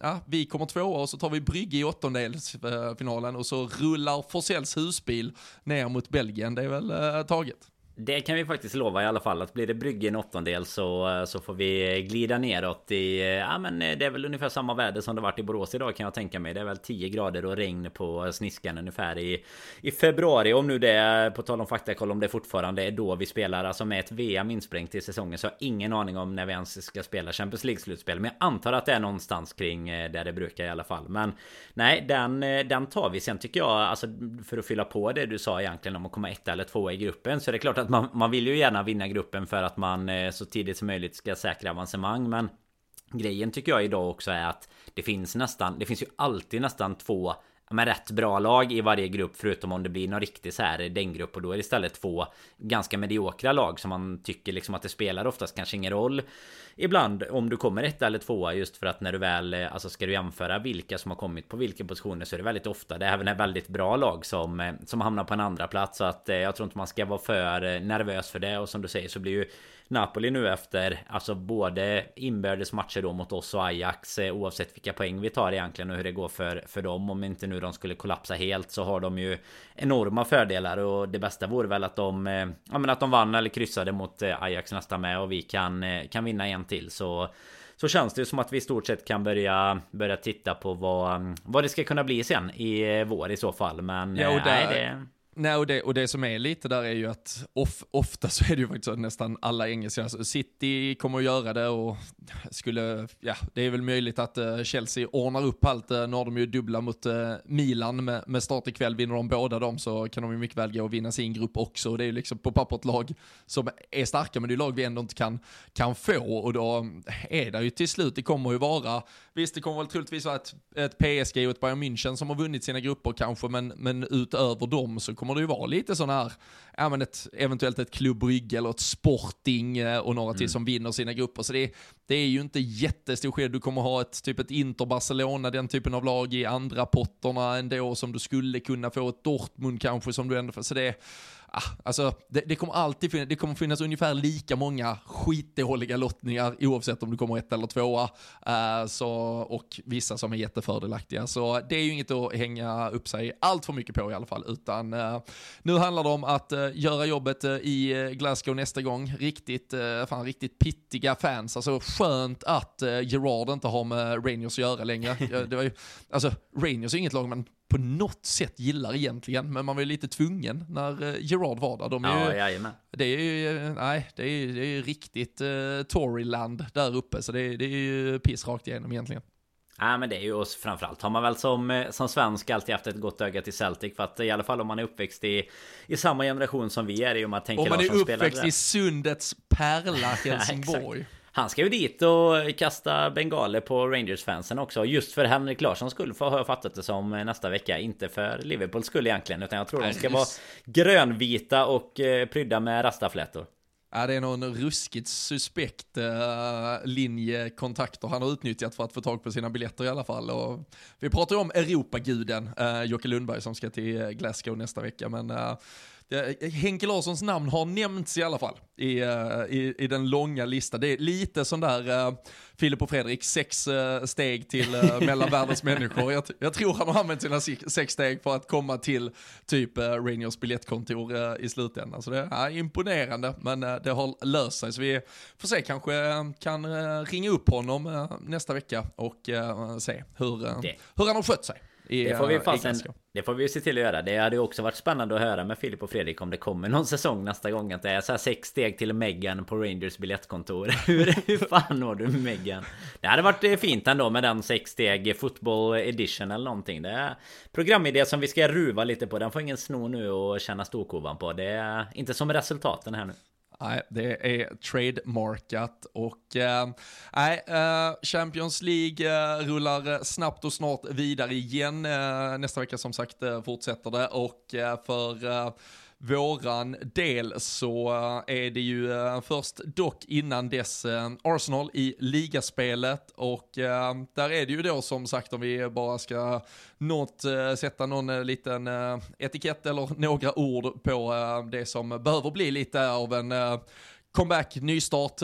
ja, vi kommer tvåa och så tar vi Brygge i åttondelsfinalen och så rullar Forsells husbil ner mot Belgien. Det är väl taget. Det kan vi faktiskt lova i alla fall att blir det Brygge i en åttondel så, eh, så får vi glida neråt i... Eh, ja men eh, det är väl ungefär samma väder som det varit i Borås idag kan jag tänka mig. Det är väl 10 grader och regn på sniskan ungefär i, i februari. Om nu det på tal om faktakoll, om det fortfarande är då vi spelar. Alltså med ett VM insprängt i säsongen så har jag ingen aning om när vi ens ska spela Champions League-slutspel. Men jag antar att det är någonstans kring där det brukar i alla fall. Men nej, den, den tar vi. Sen tycker jag, alltså för att fylla på det du sa egentligen om att komma ett eller två i gruppen. Så är det klart att man, man vill ju gärna vinna gruppen för att man eh, så tidigt som möjligt ska säkra avancemang. Men grejen tycker jag idag också är att det finns nästan, det finns ju alltid nästan två men, rätt bra lag i varje grupp förutom om det blir någon riktig så här den grupp och då är det istället två ganska mediokra lag som man tycker liksom att det spelar oftast kanske ingen roll ibland om du kommer ett eller tvåa just för att när du väl eh, alltså ska du jämföra vilka som har kommit på vilka positioner så är det väldigt ofta det är även väldigt bra lag som eh, som hamnar på en andra plats. Så att eh, jag tror inte man ska vara för nervös för det och som du säger så blir ju Napoli nu efter alltså både inbördes matcher då mot oss och Ajax oavsett vilka poäng vi tar egentligen och hur det går för, för dem om inte nu de skulle kollapsa helt så har de ju enorma fördelar och det bästa vore väl att de ja men att de vann eller kryssade mot Ajax nästa med och vi kan kan vinna en till så så känns det som att vi i stort sett kan börja börja titta på vad, vad det ska kunna bli sen i vår i så fall. Men ja, och där, nej, det... Nej, och det, och det som är lite där är ju att of, ofta så är det ju faktiskt så att nästan alla engelska, alltså City kommer att göra det och skulle, ja, det är väl möjligt att uh, Chelsea ordnar upp allt. Uh, nu har de ju dubbla mot uh, Milan med, med start ikväll. Vinner de båda dem så kan de ju mycket väl gå och vinna sin grupp också. Och det är ju liksom på pappret lag som är starka, men det är lag vi ändå inte kan, kan få. Och då är det ju till slut, det kommer ju vara, visst det kommer väl troligtvis vara ett, ett PSG och ett Bayern München som har vunnit sina grupper kanske, men, men utöver dem så kommer det ju vara lite sån här, ja men ett, eventuellt ett Club Brygge eller ett Sporting eh, och några till mm. som vinner sina grupper. Så det, det är ju inte jättestor skillnad. Du kommer ha ett typ ett Inter Barcelona, den typen av lag i andra potterna ändå som du skulle kunna få ett Dortmund kanske som du ändå. Så det ah, alltså, det, det, kommer alltid finnas, det kommer finnas ungefär lika många skitdåliga lottningar oavsett om du kommer ett eller tvåa. Uh, så, och vissa som är jättefördelaktiga. Så det är ju inget att hänga upp sig allt för mycket på i alla fall. Utan uh, nu handlar det om att uh, göra jobbet i Glasgow nästa gång. Riktigt, fan, riktigt pittiga fans. Alltså skönt att Gerard inte har med Rangers att göra längre. [LAUGHS] det var ju, alltså, Rangers är inget lag man på något sätt gillar egentligen, men man var ju lite tvungen när uh, Gerard var där. De är ja, ju, det är ju, nej, det är, det är riktigt uh, Toryland där uppe, så det är, det är ju piss rakt igenom egentligen. Ja men det är ju och framförallt. Har man väl som, eh, som svensk alltid haft ett gott öga till Celtic För att i alla fall om man är uppväxt i, i samma generation som vi är i Om man tänker Om man är uppväxt i Sundets pärla [LAUGHS] Helsingborg Han ska ju dit och kasta bengaler på Rangers-fansen också. Just för Henrik Larssons skull har jag fattat det som nästa vecka. Inte för Liverpools skull egentligen. Utan jag tror de ska vara grönvita och eh, prydda med rastaflätor. Ja, det är någon ruskigt suspekt uh, linje kontakter han har utnyttjat för att få tag på sina biljetter i alla fall. Och vi pratar ju om Europaguden, uh, Jocke Lundberg som ska till Glasgow nästa vecka. Men uh, Henke Larssons namn har nämnts i alla fall i, eh, i, i den långa listan. Det är lite sån där uh, Filip och Fredrik, sex uh, steg till uh, [LAUGHS] mellan världens människor. Jag, jag, tror han har använt sina sex steg för att komma till typ uh, Rainiers biljettkontor uh, i slutändan. Så det är imponerande, men det har löst sig. Så vi får se, kanske kan ringa upp honom nästa vecka och se hur, hur han har skött sig. I, det får vi fasen, Det får vi se till att göra. Det hade ju också varit spännande att höra med Filip och Fredrik om det kommer någon säsong nästa gång. Att det är så här sex steg till Megan på Rangers biljettkontor. [LAUGHS] hur, hur fan når du Megan? Det hade varit eh, fint ändå med den sex steg football edition eller någonting. Det är programidé som vi ska ruva lite på. Den får ingen sno nu och känna storkovan på. Det är inte som resultaten här nu. Nej, det är trademarkat och eh, nej, eh, Champions League eh, rullar eh, snabbt och snart vidare igen. Eh, nästa vecka som sagt eh, fortsätter det och för våran del så eh, är det ju eh, först dock innan dess eh, Arsenal i ligaspelet och där är det ju då som sagt om vi bara ska något, sätta någon liten etikett eller [LAUGHS] några ord på det som behöver bli lite av en comeback, nystart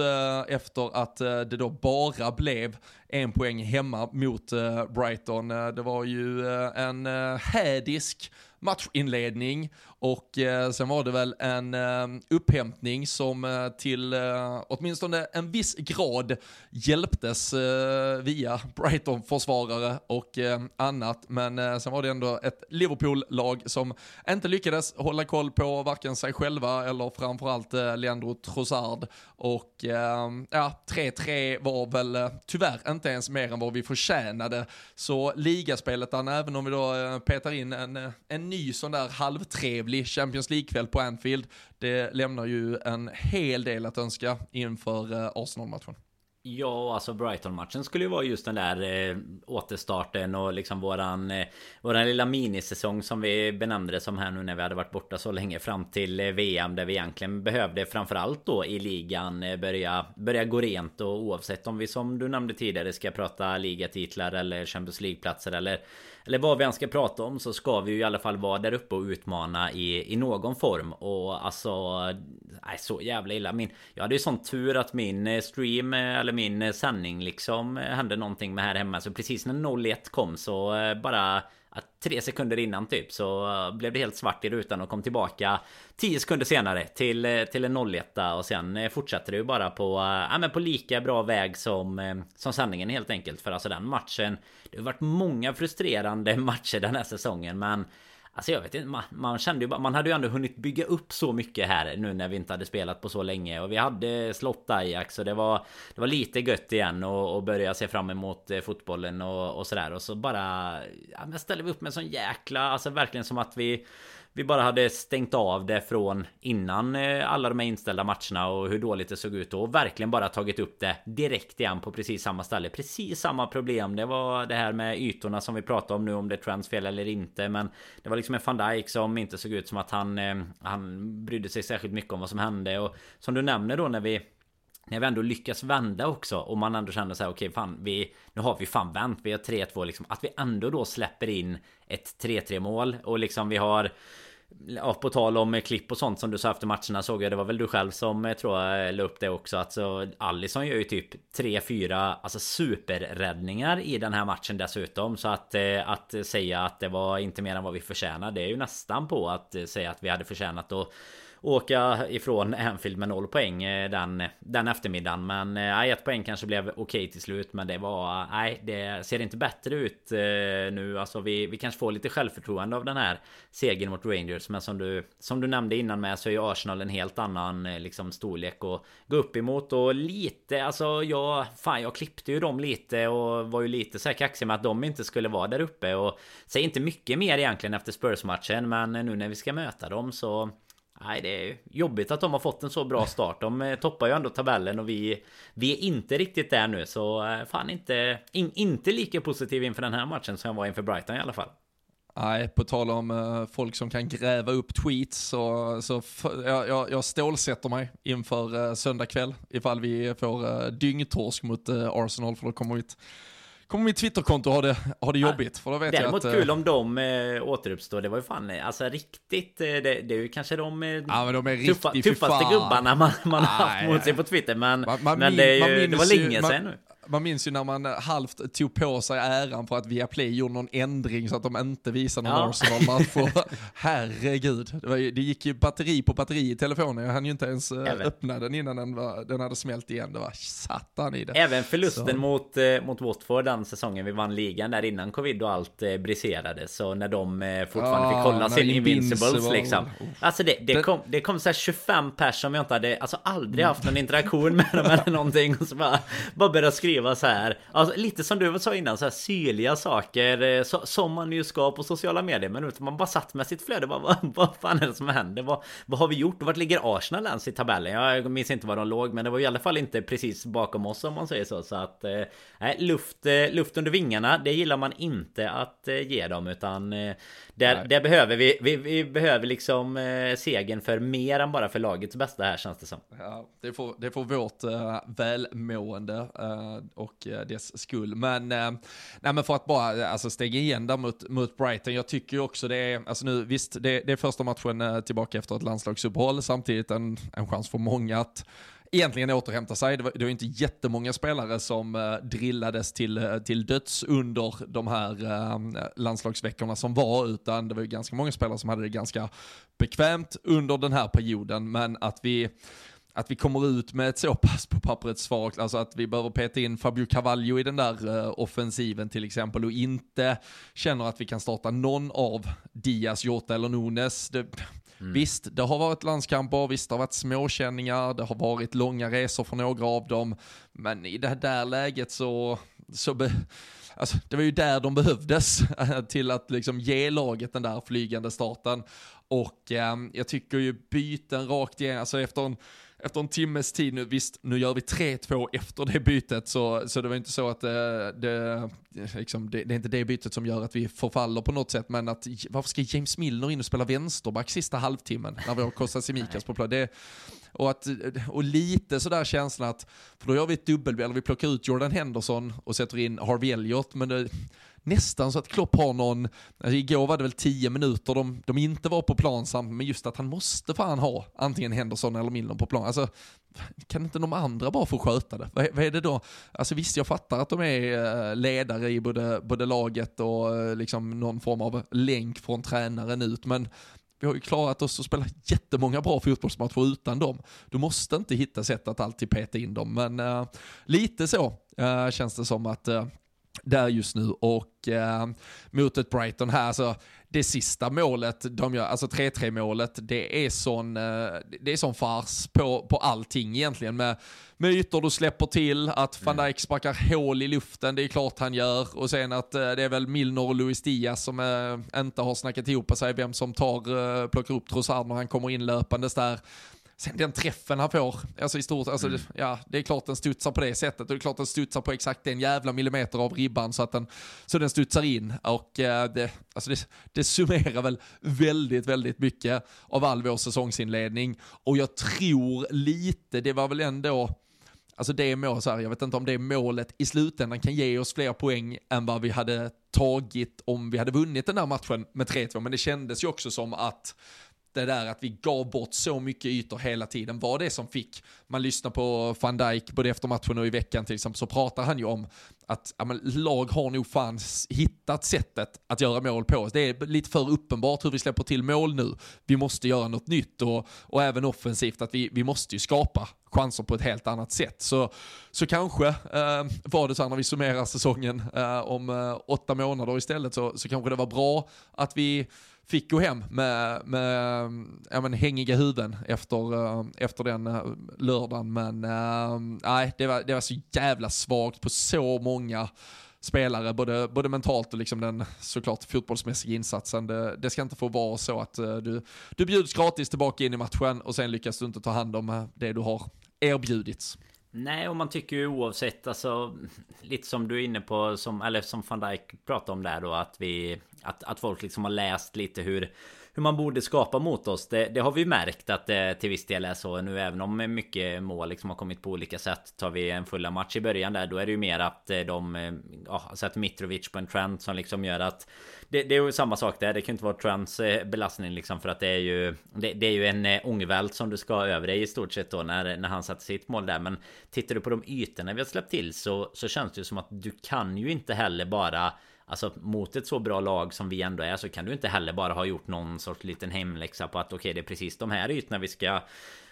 efter att det då bara blev en poäng hemma mot Brighton. Det var ju en hädisk matchinledning och eh, sen var det väl en eh, upphämtning som eh, till eh, åtminstone en viss grad hjälptes eh, via Brighton-försvarare och eh, annat. Men eh, sen var det ändå ett Liverpool-lag som inte lyckades hålla koll på varken sig själva eller framförallt eh, Leandro Trossard. Och eh, ja, 3-3 var väl eh, tyvärr inte ens mer än vad vi förtjänade. Så ligaspelet, även om vi då eh, petar in en, en ny sån där halvtrevlig Champions League-kväll på Anfield. Det lämnar ju en hel del att önska inför eh, Arsenal-matchen. Ja, alltså Brighton-matchen skulle ju vara just den där eh, återstarten och liksom våran eh, Våran lilla minisäsong som vi benämnde det som här nu när vi hade varit borta så länge fram till eh, VM där vi egentligen behövde framförallt då i ligan eh, börja Börja gå rent och oavsett om vi som du nämnde tidigare ska prata ligatitlar eller Champions League-platser eller eller vad vi än ska prata om så ska vi ju i alla fall vara där uppe och utmana i, i någon form. Och alltså... Nej, så jävla illa. Min, jag hade ju sån tur att min eh, stream eh, eller min eh, sändning liksom hände någonting med här hemma. Så precis när 01 kom så bara tre sekunder innan typ så eh, blev det helt svart i rutan och kom tillbaka tio sekunder senare till, eh, till en 01 och sen eh, fortsatte det ju bara på, ja, men på lika bra väg som, som sändningen helt enkelt. För alltså den matchen Det har varit många frustrerande [LAUGHS] matcher den här säsongen men Alltså jag vet inte, man, man, kände ju bara, man hade ju ändå hunnit bygga upp så mycket här nu när vi inte hade spelat på så länge. Och vi hade slått Ajax och det var Det var lite gött igen och, och börja se fram emot eh, fotbollen och, och sådär. Och så bara Ja men ställer vi upp med en sån jäkla, alltså verkligen som att vi vi bara hade stängt av det från innan eh, alla de här inställda matcherna och hur dåligt det såg ut då. Och verkligen bara tagit upp det direkt igen på precis samma ställe. Precis samma problem. Det var det här med ytorna som vi pratade om nu om det är Trents fel eller inte. Men det var liksom en van Dijk som inte såg ut som att han, eh, han brydde sig särskilt mycket om vad som hände. Och som du nämner då när vi när vi ändå lyckas vända också och man ändå känner så här okej okay, fan vi Nu har vi fan vänt. Vi har 3-2 liksom. Att vi ändå då släpper in Ett 3-3 mål och liksom vi har Ja, på tal om eh, klipp och sånt som du sa efter matcherna såg jag Det var väl du själv som eh, tror jag eh, la upp det också Alltså Allison gör ju typ 3-4 Alltså superräddningar i den här matchen dessutom. Så att Att säga att det var inte mer än vad vi förtjänar Det är ju nästan på att säga att vi hade förtjänat. Att åka ifrån Anfield med noll poäng eh, den, den eftermiddagen. Men eh, nej, ett poäng kanske blev okej okay till slut. Men det var, eh, nej, det ser inte bättre ut nu. Alltså vi, vi kanske får lite självförtroende av den här segern mot Rangers. Men som du, som du nämnde innan med så är ju Arsenal en helt annan liksom storlek att gå upp emot. Och lite, alltså jag, fan jag klippte ju dem lite och var ju lite så här kaxig med att de inte skulle vara där uppe. Och säger inte mycket mer egentligen efter Spurs-matchen. Men nu när vi ska möta dem så Nej, det är jobbigt att de har fått en så bra start. De eh, toppar ju ändå tabellen och vi, vi är inte riktigt där nu. Så eh, fan inte, in, inte lika positiv inför den här matchen som jag var inför Brighton i alla fall. Nej, på tal om uh, folk som kan gräva upp tweets så, så jag, jag, jag stålsätter mig inför uh, söndag kväll ifall vi får uh, dyngtorsk mot uh, Arsenal för då kommer vi kommer mitt Twitterkonto ha det, ha det jobbigt. För då vet Däremot jag att, kul om de äh, återuppstår. Det var ju fan alltså riktigt. Det, det, är ju kanske de, ja, de är tuffa, tuffaste gubbarna man, man har haft mot sig på Twitter. Men, man, man men det, är ju, det var länge sedan nu man minns ju när man halvt tog på sig äran för att Viaplay gjorde någon ändring så att de inte visade någon ja. Arsenal-match. [LAUGHS] Herregud, det, ju, det gick ju batteri på batteri i telefonen. Jag hann ju inte ens eh, Även. öppna den innan den, var, den hade smält igen. Det var satan i det. Även förlusten mot, eh, mot Watford den säsongen vi vann ligan där innan covid och allt eh, briserade. Så när de eh, fortfarande ja, fick kolla sin Invincibles Invincible. liksom. Alltså det, det, kom, det kom så 25 pers som jag inte hade, alltså aldrig haft någon interaktion [LAUGHS] med dem eller någonting. Och så bara, bara började skriva skriva så här alltså, Lite som du sa innan, så här syrliga saker eh, så, Som man ju ska på sociala medier Men man bara satt med sitt flöde vad, [LAUGHS] vad, vad fan är det som händer? Vad, vad har vi gjort? Vart ligger Arsenal ens i tabellen? Jag minns inte var de låg Men det var i alla fall inte precis bakom oss om man säger så Så att eh, Nej, luft, eh, luft under vingarna Det gillar man inte att ge dem Utan där, där behöver vi, vi, vi behöver liksom segern för mer än bara för lagets bästa här känns det som. Ja, det får, det får vårt välmående och eh, dess skull. Men, eh, nej, men för att bara eh, alltså, stega igen där mot, mot Brighton, jag tycker ju också det är, alltså nu visst, det, det är första matchen tillbaka efter ett landslagsuppehåll, samtidigt en, en chans för många att egentligen återhämta sig. Det var, det var inte jättemånga spelare som eh, drillades till, till döds under de här eh, landslagsveckorna som var, utan det var ju ganska många spelare som hade det ganska bekvämt under den här perioden, men att vi att vi kommer ut med ett så pass på pappret svagt, alltså att vi behöver peta in Fabio Cavallo i den där uh, offensiven till exempel och inte känner att vi kan starta någon av Diaz, Jota eller Nunes. Det, Mm. Visst, det har varit landskamper, visst det har varit småkänningar, det har varit långa resor för några av dem, men i det där läget så, så be, alltså, det var ju där de behövdes [LAUGHS] till att liksom ge laget den där flygande starten. Och eh, jag tycker ju byten rakt igenom, alltså efter en efter en timmes tid nu, visst, nu gör vi 3-2 efter det bytet, så, så det var inte så att det, det, liksom, det, det, är inte det bytet som gör att vi förfaller på något sätt, men att varför ska James Milner in och spela vänsterback sista halvtimmen när vi har Kostas Simikas på plan? Och, att, och lite sådär känslan att, för då gör vi ett dubbel, eller vi plockar ut Jordan Henderson och sätter in Harvey Elliott, men det, nästan så att Klopp har någon, alltså igår var det väl tio minuter de, de inte var på plan samtidigt, men just att han måste fan ha antingen Henderson eller Milner på plan. Alltså, kan inte de andra bara få sköta det? Vad, vad är det då? Alltså visst, jag fattar att de är eh, ledare i både, både laget och eh, liksom någon form av länk från tränaren ut, men vi har ju klarat oss att spela jättemånga bra fotbollsmatcher utan dem. Du måste inte hitta sätt att alltid peta in dem, men uh, lite så uh, känns det som att uh, där just nu och eh, mot ett Brighton här så det sista målet de gör, alltså 3-3 målet, det är sån, eh, det är sån fars på, på allting egentligen med, med ytor du släpper till, att van mm. Dijk sparkar hål i luften, det är klart han gör och sen att eh, det är väl Milner och Luis Diaz som eh, inte har snackat ihop sig vem som tar, eh, plockar upp Trossard när han kommer in löpandes där. Sen den träffen han får, alltså i stort, alltså, mm. ja, det är klart den studsar på det sättet och det är klart den studsar på exakt en jävla millimeter av ribban så att den, så den studsar in. Och eh, det, alltså det, det summerar väl väldigt, väldigt mycket av all vår säsongsinledning. Och jag tror lite, det var väl ändå, Alltså det mål, så här, jag vet inte om det målet i slutändan kan ge oss fler poäng än vad vi hade tagit om vi hade vunnit den där matchen med 3-2, men det kändes ju också som att det där att vi gav bort så mycket ytor hela tiden var det som fick, man lyssnar på van Dijk både efter matchen och i veckan till exempel, så pratar han ju om att ja, men, lag har nog fan hittat sättet att göra mål på oss. Det är lite för uppenbart hur vi släpper till mål nu. Vi måste göra något nytt och, och även offensivt att vi, vi måste ju skapa chanser på ett helt annat sätt. Så, så kanske eh, var det så här när vi summerar säsongen eh, om eh, åtta månader istället så, så kanske det var bra att vi fick gå hem med, med ja, men, hängiga huvuden efter, eh, efter den eh, lördagen. Men eh, nej, det var, det var så jävla svagt på så många spelare, både, både mentalt och liksom den såklart fotbollsmässiga insatsen. Det, det ska inte få vara så att du, du bjuds gratis tillbaka in i matchen och sen lyckas du inte ta hand om det du har erbjudits. Nej, och man tycker ju oavsett, alltså lite som du är inne på, som, eller som van Dijk pratade om där då, att vi, att, att folk liksom har läst lite hur hur man borde skapa mot oss. Det, det, har vi märkt att det till viss del är så nu även om mycket mål liksom har kommit på olika sätt. Tar vi en fulla match i början där då är det ju mer att eh, de eh, ja, sätter Mitrovic på en trend som liksom gör att det, det är ju samma sak där. Det kan inte vara Trents belastning liksom för att det är ju det, det är ju en ångvält som du ska ha över dig i stort sett då när, när han satte sitt mål där. Men tittar du på de ytorna vi har släppt till så, så känns det ju som att du kan ju inte heller bara Alltså mot ett så bra lag som vi ändå är så kan du inte heller bara ha gjort någon sorts liten hemläxa på att okej okay, det är precis de här ytorna vi ska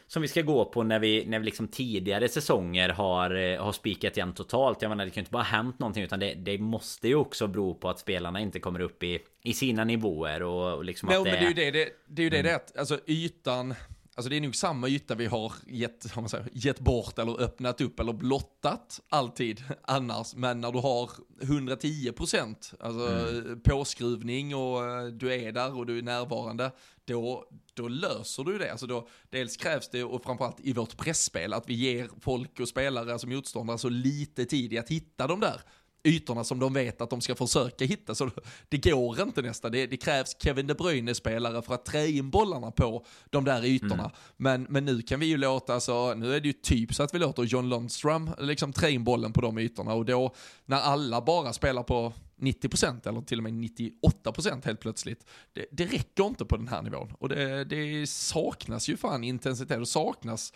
som vi ska gå på när vi, när vi liksom tidigare säsonger har, eh, har spikat igen totalt. Jag menar det kan ju inte bara ha hänt någonting utan det, det måste ju också bero på att spelarna inte kommer upp i, i sina nivåer och, och liksom Nej, att det... men det är ju det, det, det är ju det, mm. det alltså ytan Alltså det är nog samma yta vi har gett, man säger, gett bort eller öppnat upp eller blottat alltid [LAUGHS] annars. Men när du har 110 procent, alltså mm. påskruvning och eh, du är där och du är närvarande, då, då löser du det. Alltså då, dels krävs det, och framförallt i vårt pressspel att vi ger folk och spelare, alltså motståndare, så lite tid i att hitta de där ytorna som de vet att de ska försöka hitta. Så det går inte nästan. Det, det krävs Kevin De Bruyne-spelare för att trä in bollarna på de där ytorna. Mm. Men, men nu kan vi ju låta, alltså, nu är det ju typ så att vi låter John Lundström liksom trä in bollen på de ytorna och då när alla bara spelar på 90% eller till och med 98% helt plötsligt. Det, det räcker inte på den här nivån och det, det saknas ju fan intensitet och saknas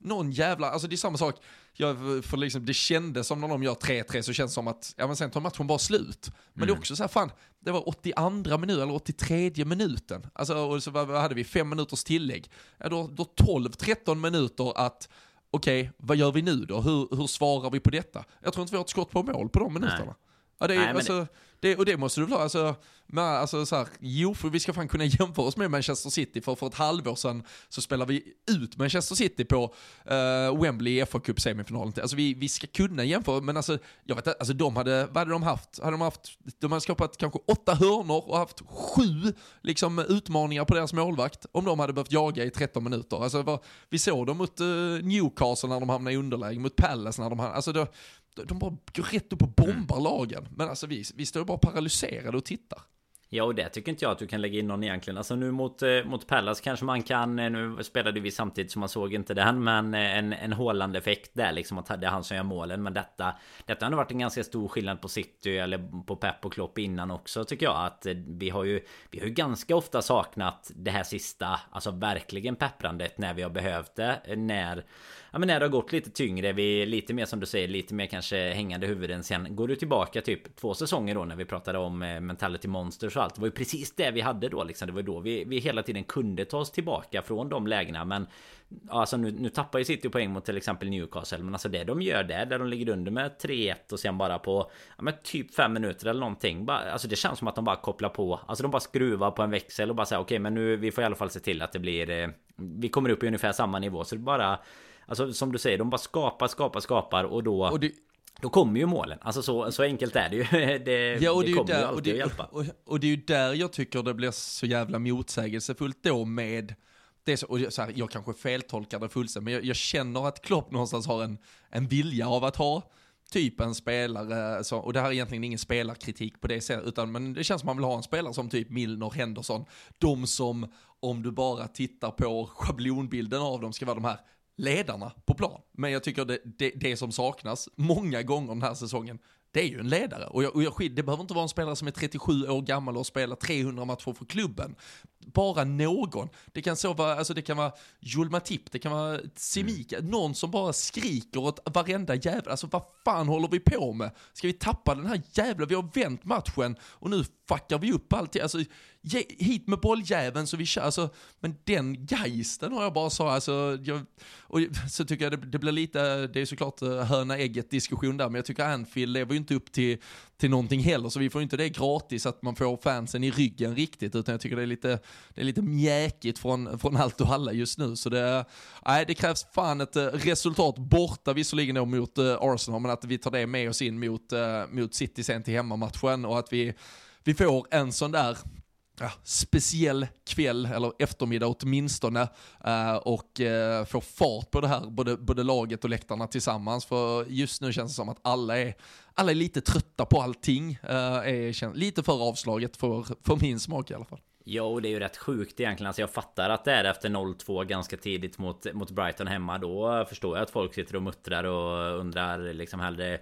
någon jävla, alltså det är samma sak, jag, för liksom, det kändes som när de gör 3-3 så känns det som att, ja men sen tar matchen bara slut. Men mm. det är mm. också så här, fan, det var 82 minuten eller 83 minuten. Alltså, och så vad hade vi, fem minuters tillägg. Ja då, då 12-13 minuter att, okej, okay, vad gör vi nu då? Hur, hur svarar vi på detta? Jag tror inte vi har ett skott på mål på de minuterna. Nej. Ja, det är, Nej, alltså, det... Och det måste du väl ha, alltså, med, alltså så här, jo, för vi ska fan kunna [LAUGHS] jämföra oss med Manchester City, för för ett halvår sedan så spelar vi ut Manchester City på uh, Wembley i FA Cup semifinalen. Alltså vi, vi ska kunna jämföra, men alltså, jag vet alltså de hade, vad hade de haft? Hade de haft, de hade skapat kanske åtta hörnor och haft sju liksom, utmaningar på deras målvakt, om de hade behövt jaga i 13 minuter. Alltså, vad, vi såg dem mot uh, Newcastle när de hamnade i underläge, mot Palace när de hamnade, alltså då, de bara går rätt upp och bombar mm. lagen. Men alltså vi, vi står bara paralyserade och tittar. Ja och det tycker inte jag att du kan lägga in någon egentligen Alltså nu mot, eh, mot Pallas kanske man kan eh, Nu spelade vi samtidigt som man såg inte den Men eh, en, en håland effekt där liksom Att det är han som gör målen Men detta Detta har varit en ganska stor skillnad på City Eller på Pep och Klopp innan också tycker jag Att vi har ju Vi har ju ganska ofta saknat Det här sista Alltså verkligen pepprandet när vi har behövt det När ja, men när det har gått lite tyngre, vi lite mer som du säger, lite mer kanske hängande huvuden. Sen går du tillbaka typ två säsonger då när vi pratade om eh, mentality monsters och allt. Det var ju precis det vi hade då liksom. Det var då vi, vi hela tiden kunde ta oss tillbaka från de lägena. Men Alltså nu, nu tappar ju City poäng mot till exempel Newcastle Men alltså det de gör där, där de ligger under med 3-1 och sen bara på Ja men typ fem minuter eller någonting bara, Alltså det känns som att de bara kopplar på Alltså de bara skruvar på en växel och bara säger okej okay, men nu vi får i alla fall se till att det blir eh, Vi kommer upp i ungefär samma nivå så det bara Alltså som du säger, de bara skapar, skapar, skapar och då... Och det... Då kommer ju målen. Alltså så, så enkelt är det ju. [LAUGHS] Det, ja, och det, det kommer där, ju alltid och det, att hjälpa. Och, och, det är ju där jag tycker det blir så jävla motsägelsefullt då med det så, och så här, jag kanske feltolkar det fullständigt, men jag, jag, känner att Klopp någonstans har en, en vilja av att ha typ en spelare, så, och det här är egentligen ingen spelarkritik på det sättet, utan men det känns som man vill ha en spelare som typ Milner, Henderson, de som om du bara tittar på schablonbilden av dem ska vara de här ledarna på plan. Men jag tycker det, det, det som saknas många gånger den här säsongen, det är ju en ledare. Och, jag, och jag, det behöver inte vara en spelare som är 37 år gammal och spelar 300 matcher för klubben. Bara någon. Det kan, så vara, alltså det kan vara Joel Matip, det kan vara Semika, mm. någon som bara skriker åt varenda jävel. Alltså vad fan håller vi på med? Ska vi tappa den här jävla, vi har vänt matchen och nu fuckar vi upp allting. Alltså ge, hit med bolljäveln så vi kör. Alltså, men den geisten har jag bara så, alltså, jag, och så tycker jag det, det blir lite, det är såklart eh, höna ägget diskussion där, men jag tycker Anfield lever ju inte upp till, till någonting heller, så vi får inte det gratis att man får fansen i ryggen riktigt, utan jag tycker det är lite, det är lite mjäkigt från, från allt och alla just nu. Så det, nej, det krävs fan ett eh, resultat borta visserligen då mot eh, Arsenal, men att vi tar det med oss in mot, mot City sen till hemmamatchen och att vi, vi får en sån där ja, speciell kväll, eller eftermiddag åtminstone, eh, och eh, få fart på det här, både, både laget och läktarna tillsammans. För just nu känns det som att alla är, alla är lite trötta på allting. Eh, är lite för avslaget för, för min smak i alla fall. Ja och det är ju rätt sjukt egentligen. Alltså jag fattar att det är efter 0-2 ganska tidigt mot, mot Brighton hemma. Då förstår jag att folk sitter och muttrar och undrar liksom hellre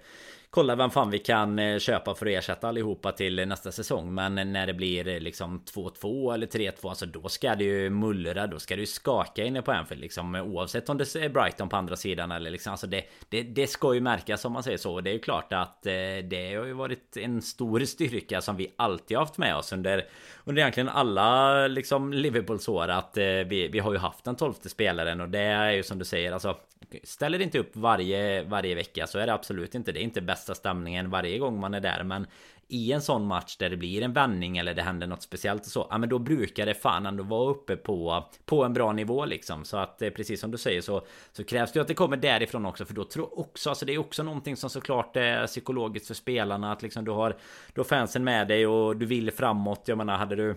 kolla vem fan vi kan eh, köpa för att ersätta allihopa till eh, nästa säsong. Men eh, när det blir liksom 2-2 eller 3-2, alltså då ska det ju mullra, då ska det ju skaka inne på Anfield liksom. Oavsett om det är Brighton på andra sidan eller liksom, alltså det, det, det ska ju märkas om man säger så. Det är ju klart att det har ju varit en stor styrka som vi alltid haft med oss under, under egentligen alla liksom Liverpools år. Att vi, vi har ju haft den tolfte spelaren och det är ju som du säger, alltså Ställer inte upp varje, varje vecka så är det absolut inte. Det är inte bästa stämningen varje gång man är där. Men i en sån match där det blir en vändning eller det händer något speciellt och så. Ja men då brukar det fan ändå vara uppe på, på en bra nivå liksom. Så att eh, precis som du säger så, så krävs det att det kommer därifrån också. För då tror också, alltså det är också någonting som såklart är psykologiskt för spelarna. Att liksom du har, du har fansen med dig och du vill framåt. Jag menar hade du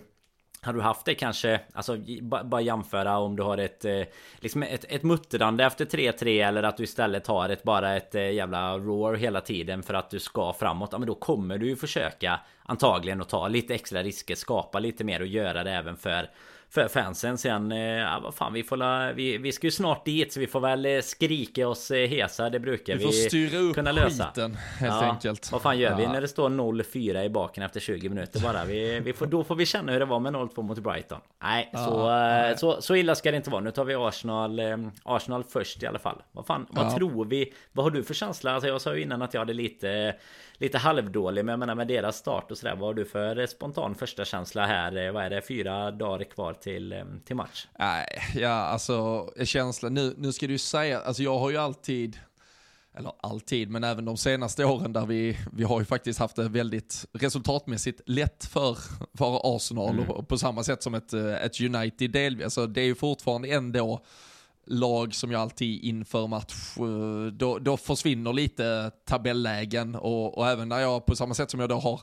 har du haft det kanske, alltså bara jämföra om du har ett eh, liksom ett, ett muttrande efter 3-3 eller att du istället har ett bara ett eh, jävla roar hela tiden för att du ska framåt. Ja men då kommer du ju försöka antagligen att ta lite extra risker, skapa lite mer och göra det även för för fansen sen. Eh, ja, vad fan, vi får la, vi, vi ska ju snart dit så vi får väl eh, skrika oss eh, hesa. Det brukar vi, vi styra upp kunna lösa. skiten helt ja, enkelt. Vad fan gör vi när det står 0-4 i baken efter 20 minuter bara? Vi, vi får, då får vi känna hur det var med 0-2 mot Brighton. Nej, ja, så, nej. så, så illa ska det inte vara. Nu tar vi Arsenal, Arsenal först i alla fall. Vad fan, vad ja. tror vi? Vad har du för känsla? Alltså jag sa ju innan att jag hade lite lite halvdålig. Men jag menar med deras start och sådär. Vad har du för spontan första känsla här? Vad är det? Fyra dagar kvar till, eh, till match? Nej, ja alltså känslan. Nu, nu ska du säga, alltså jag har ju alltid eller alltid, men även de senaste åren där vi, vi har ju faktiskt haft det väldigt resultatmässigt lätt för, för Arsenal mm. och på samma sätt som ett, ett United delvis. Alltså det är ju fortfarande ändå lag som jag alltid inför match, då, då försvinner lite tabellägen och, och även när jag på samma sätt som jag då har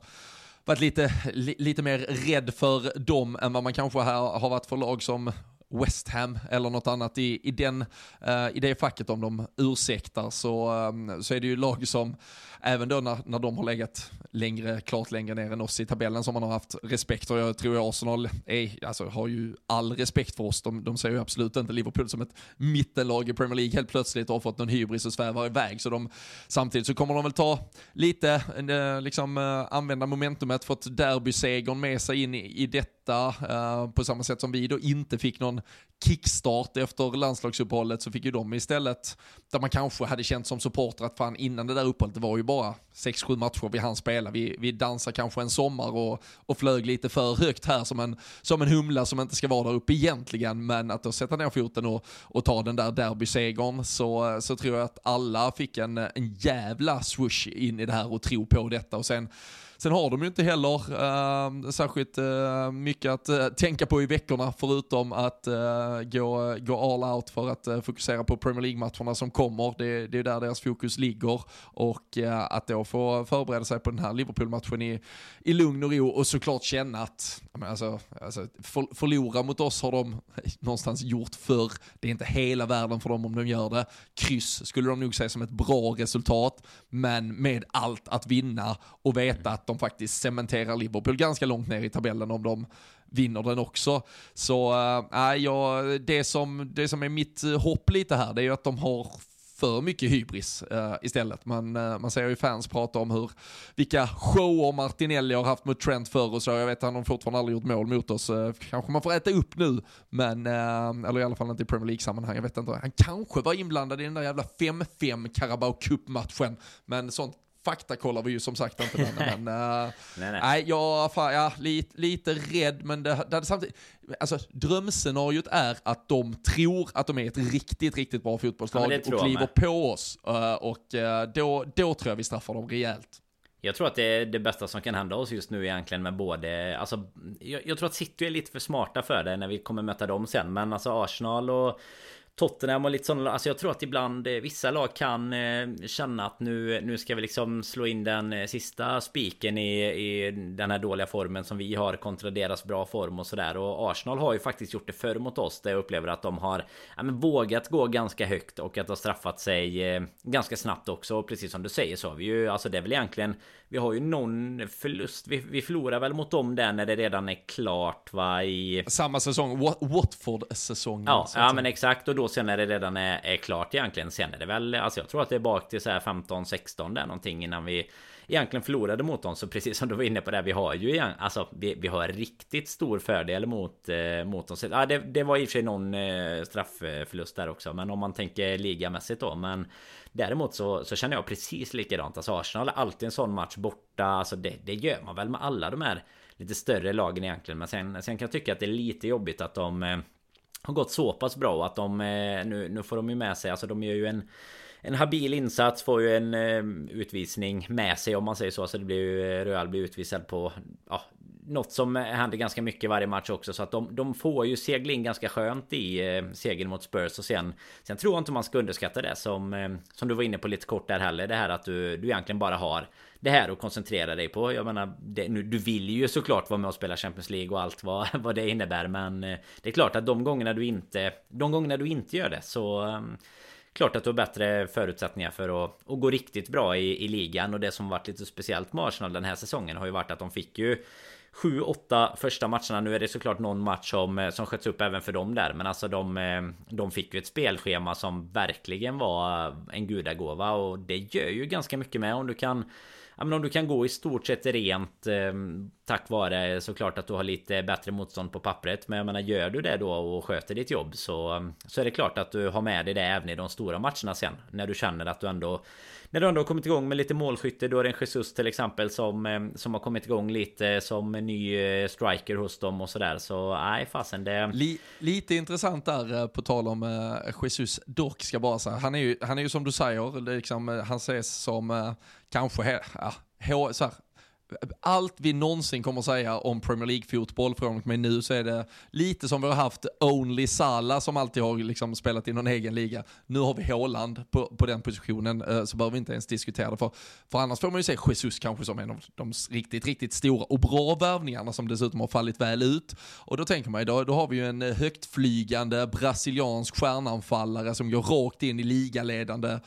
varit lite, li, lite mer rädd för dem än vad man kanske har, har varit för lag som West Ham eller något annat i, i, den, uh, i det facket om de ursäktar så, um, så är det ju lag som även då när, när de har legat längre, klart längre ner än oss i tabellen som man har haft respekt och jag tror Arsenal är, alltså, har ju all respekt för oss. De, de ser ju absolut inte Liverpool som ett mittenlag i Premier League helt plötsligt och har fått någon hybris och svävar iväg. Så de, samtidigt så kommer de väl ta lite, eh, liksom uh, använda momentumet, fått derbysegern med sig in i, i detta uh, på samma sätt som vi då inte fick någon kickstart efter landslagsuppehållet så fick ju de istället, där man kanske hade känt som supporter att fan innan det där uppehållet, det var ju bara 6-7 matcher vi hann spela. Vi, vi dansar kanske en sommar och, och flög lite för högt här som en, som en humla som inte ska vara där uppe egentligen, men att då sätta ner foten och, och ta den där derbysegern så, så tror jag att alla fick en, en jävla swoosh in i det här och tro på detta och sen Sen har de ju inte heller uh, särskilt uh, mycket att uh, tänka på i veckorna förutom att eh, gå, gå all out för att fokusera på Premier League-matcherna som kommer. Det, det är där deras fokus ligger och att då få förbereda sig på den här Liverpool-matchen i, i lugn och ro och såklart känna att alltså, alltså, för, förlora mot oss har de [LAUGHS] någonstans gjort förr. Det är inte hela världen för dem om de gör det. Kryss skulle de nog säga som ett bra resultat, men med allt att vinna och veta att de faktiskt cementerar Liverpool ganska långt ner i tabellen om de vinner den också. Så eh, äh, ja, det, som, det som är mitt eh, hopp lite här, det är ju att de har för mycket hybris uh, istället. Man, uh, man ser ju fans prata om hur, vilka shower Martinelli har haft mot Trent förr och så. Jag vet att han fortfarande aldrig gjort mål mot oss. Uh, kanske man får äta upp nu, men, eller i alla fall inte i Premier League-sammanhang. Jag vet inte. Han kanske var inblandad i den där jävla 5-5 Carabao Cup-matchen, men sånt fakta kollar vi ju som sagt inte den, [LAUGHS] men uh, nej, nej. nej, jag fan, ja, lite, lite rädd, men det, det samtidigt, alltså drömscenariot är att de tror att de är ett riktigt, riktigt bra fotbollslag ja, och kliver på oss. Uh, och uh, då, då tror jag vi straffar dem rejält. Jag tror att det är det bästa som kan hända oss just nu egentligen med både Alltså jag, jag tror att City är lite för smarta för det när vi kommer möta dem sen Men alltså Arsenal och Tottenham och lite sådana Alltså jag tror att ibland eh, vissa lag kan eh, känna att nu, nu ska vi liksom slå in den eh, sista spiken i, i den här dåliga formen som vi har kontra deras bra form och sådär. Och Arsenal har ju faktiskt gjort det förr mot oss. Där jag upplever att de har ja, men vågat gå ganska högt och att det har straffat sig ganska snabbt också. Och precis som du säger så har vi ju, alltså det är väl egentligen vi har ju någon förlust. Vi, vi förlorar väl mot dem där när det redan är klart va? I... Samma säsong, Watford-säsongen. Ja, ja men exakt. Och då sen när det redan är, är klart egentligen. Sen är det väl, alltså jag tror att det är bak till så här 15-16 där någonting innan vi egentligen förlorade mot dem. Så precis som du var inne på det, vi har ju igen, alltså vi, vi har riktigt stor fördel mot, eh, mot dem. Så, ja, det, det var i och för sig någon eh, straffförlust där också. Men om man tänker ligamässigt då. Men Däremot så, så känner jag precis likadant. Alltså Arsenal är alltid en sån match borta. Alltså det, det gör man väl med alla de här lite större lagen egentligen. Men sen, sen kan jag tycka att det är lite jobbigt att de eh, har gått så pass bra att de eh, nu, nu får de ju med sig. Alltså de gör ju en en habil insats får ju en eh, utvisning med sig om man säger så. Så det blir ju eh, Röal blir utvisad på ja, något som händer ganska mycket varje match också. Så att de, de får ju segla in ganska skönt i eh, segern mot Spurs. Och sen, sen tror jag inte man ska underskatta det som, eh, som du var inne på lite kort där heller. Det här att du, du egentligen bara har det här att koncentrera dig på. Jag menar, det, nu, du vill ju såklart vara med och spela Champions League och allt vad, vad det innebär. Men eh, det är klart att de gångerna du inte, de gångerna du inte gör det så ehm, klart att du har bättre förutsättningar för att, att gå riktigt bra i, i ligan. Och det som varit lite speciellt med Arsenal den här säsongen har ju varit att de fick ju 7-8 första matcherna. Nu är det såklart någon match som, eh, som sköts upp även för dem där. Men alltså de, ehm, de fick ju ett spelschema som verkligen var en gudagåva. Och det gör ju ganska mycket med om du kan Ja men om du kan gå i stort sett rent eh, Tack vare såklart att du har lite bättre motstånd på pappret. Men jag menar gör du det då och sköter ditt jobb så Så är det klart att du har med dig det även i de stora matcherna sen När du känner att du ändå när du ändå har kommit igång med lite målskytte Då är det en Jesus till exempel som, eh, som har kommit igång lite som ny eh, striker hos dem och sådär. Så nej fasen det... lite intressant där eh, på tal om Jesus dock ska bara säga. Han är ju, han är ju som du säger, liksom, han ses som kanske ja, så här, allt vi någonsin kommer säga om Premier League-fotboll från och med nu så är det lite som vi har haft Only Salah som alltid har liksom spelat i någon egen liga. Nu har vi Haaland på, på den positionen eh, så behöver vi inte ens diskutera det för, för annars får man ju se Jesus kanske som en av de riktigt, riktigt stora och bra värvningarna som dessutom har fallit väl ut. Och då tänker man ju, då, då har vi ju en eh, högtflygande brasiliansk stjärnanfallare som går rakt in i ligaledande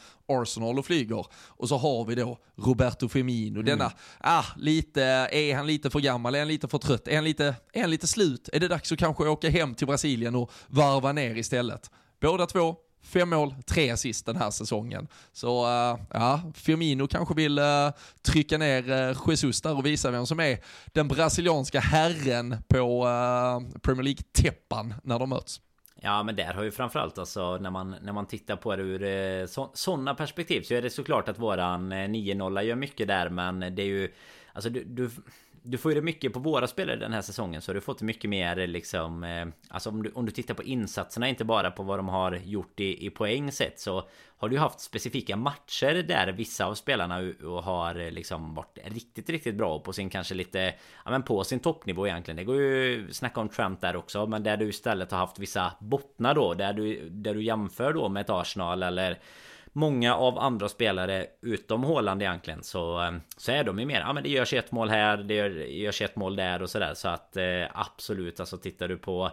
Arsenal och flyger. Och så har vi då Roberto Firmino, mm. denna, ah, lite, är han lite för gammal, är han lite för trött, är han lite, är han lite slut? Är det dags att kanske åka hem till Brasilien och varva ner istället? Båda två, fem mål, tre assist den här säsongen. Så uh, ja, Firmino kanske vill uh, trycka ner uh, Jesus där och visa vem som är den brasilianska herren på Premier League-täppan när de möts. Ja men där har ju framförallt alltså när man, när man tittar på det ur eh, sådana perspektiv så är det såklart att våran eh, 9-0 gör mycket där men det är ju Alltså du, du du får ju det mycket på våra spelare den här säsongen så har du fått mycket mer liksom eh, Alltså om du, om du tittar på insatserna inte bara på vad de har gjort i, i poäng sett så Har du haft specifika matcher där vissa av spelarna har eh, liksom varit riktigt riktigt bra på sin kanske lite Ja men på sin toppnivå egentligen. Det går ju snacka om Trump där också men där du istället har haft vissa bottnar då där du, där du jämför då med ett Arsenal eller många av andra spelare utom Håland egentligen så, eh, så är de ju mer, ja men det görs ett mål här, det görs ett mål där och sådär. Så att eh, absolut alltså tittar du på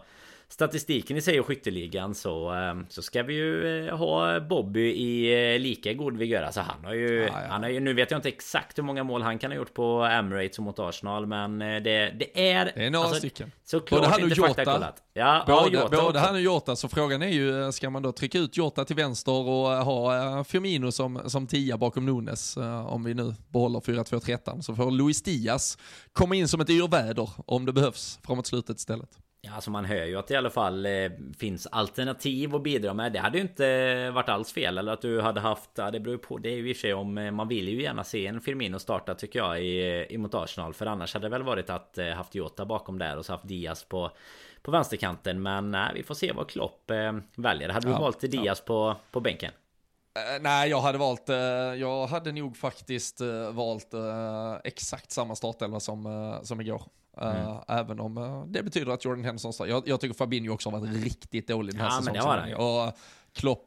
statistiken i sig och skytteligan så, ehm, så ska vi ju eh, ha Bobby i eh, lika god vigör. Alltså han har ju, ja, ja. Han har ju, nu vet jag inte exakt hur många mål han kan ha gjort på Emirates och mot Arsenal men eh, det, det är... Det är några alltså, stycken. Såklart både han och Jota. Ja, både, ja, både han och Jota, så frågan är ju, ska man då trycka ut Jota till vänster och ha Firmino som, som tia bakom Nunes, om vi nu behåller 4-2-13, så får Luis Diaz komma in som ett yrväder om det behövs framåt slutet istället. Ja, alltså man hör ju att det i alla fall eh, finns alternativ att bidra med. Det hade ju inte varit alls fel. Eller att du hade haft, ja, det beror ju på. Det är ju i och för sig om eh, man vill ju gärna se en Firmino starta tycker jag i, i mot Arsenal. För annars hade det väl varit att eh, haft Jota bakom där och så haft Diaz på, på vänsterkanten. Men nej, vi får se vad Klopp eh, väljer. Hade du ja, valt Diaz ja. på, på bänken? Uh, nej, jag hade valt, uh, jag hade nog faktiskt uh, valt exakt samma startelva som, som igår. Mm. även om det betyder att Jordan Henderson. Jag, jag tycker Fabinho också har varit riktigt dålig den här ja, säsongen. Och Klopp,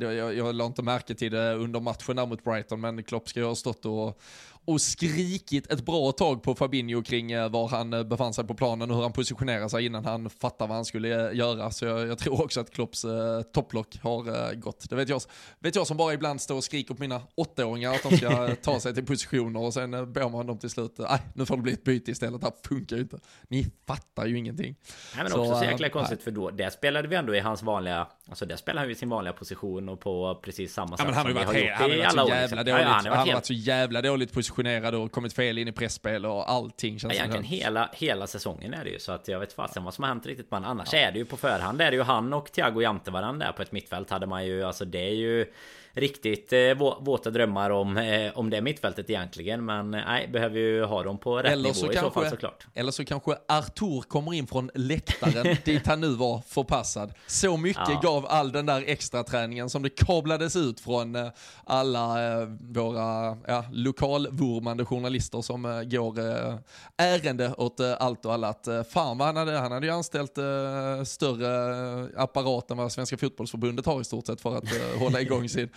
jag, jag la inte märke till det under matchen där mot Brighton, men Klopp ska ju ha stått och, och skrikit ett bra tag på Fabinho kring eh, var han eh, befann sig på planen och hur han positionerade sig innan han fattade vad han skulle eh, göra. Så jag, jag tror också att Klopps eh, topplock har eh, gått. Det vet jag, vet jag som bara ibland står och skriker på mina åttaåringar att de ska [LAUGHS] ta sig till positioner och sen eh, ber man dem till slut, nej nu får det bli ett byte istället, det här funkar ju inte. Ni fattar ju ingenting. Nej men så, också så jäkla konstigt för då, där spelade vi ändå i hans vanliga, alltså där spelade han ju i sin vanliga position och på precis samma sätt ja, men han har varit, han har varit så jävla dåligt, ja, han har varit så jävla dåligt positionerad och kommit fel in i pressspel och allting känns ja, Egentligen hela, hela säsongen är det ju så att jag vet fasen vad som har hänt riktigt men annars ja. är det ju på förhand är det ju han och Thiago jämte varandra på ett mittfält hade man ju alltså det är ju riktigt eh, våta drömmar om, eh, om det mittfältet egentligen. Men eh, nej, behöver ju ha dem på rätt eller nivå så i kanske, så fall såklart. Eller så kanske Artur kommer in från läktaren [LAUGHS] dit han nu var förpassad. Så mycket ja. gav all den där extra träningen som det kablades ut från alla våra ja, lokalvurmande journalister som går ärende åt allt och alla. Att, fan vad han hade, han hade ju anställt större apparat än vad Svenska fotbollsförbundet har i stort sett för att hålla igång sin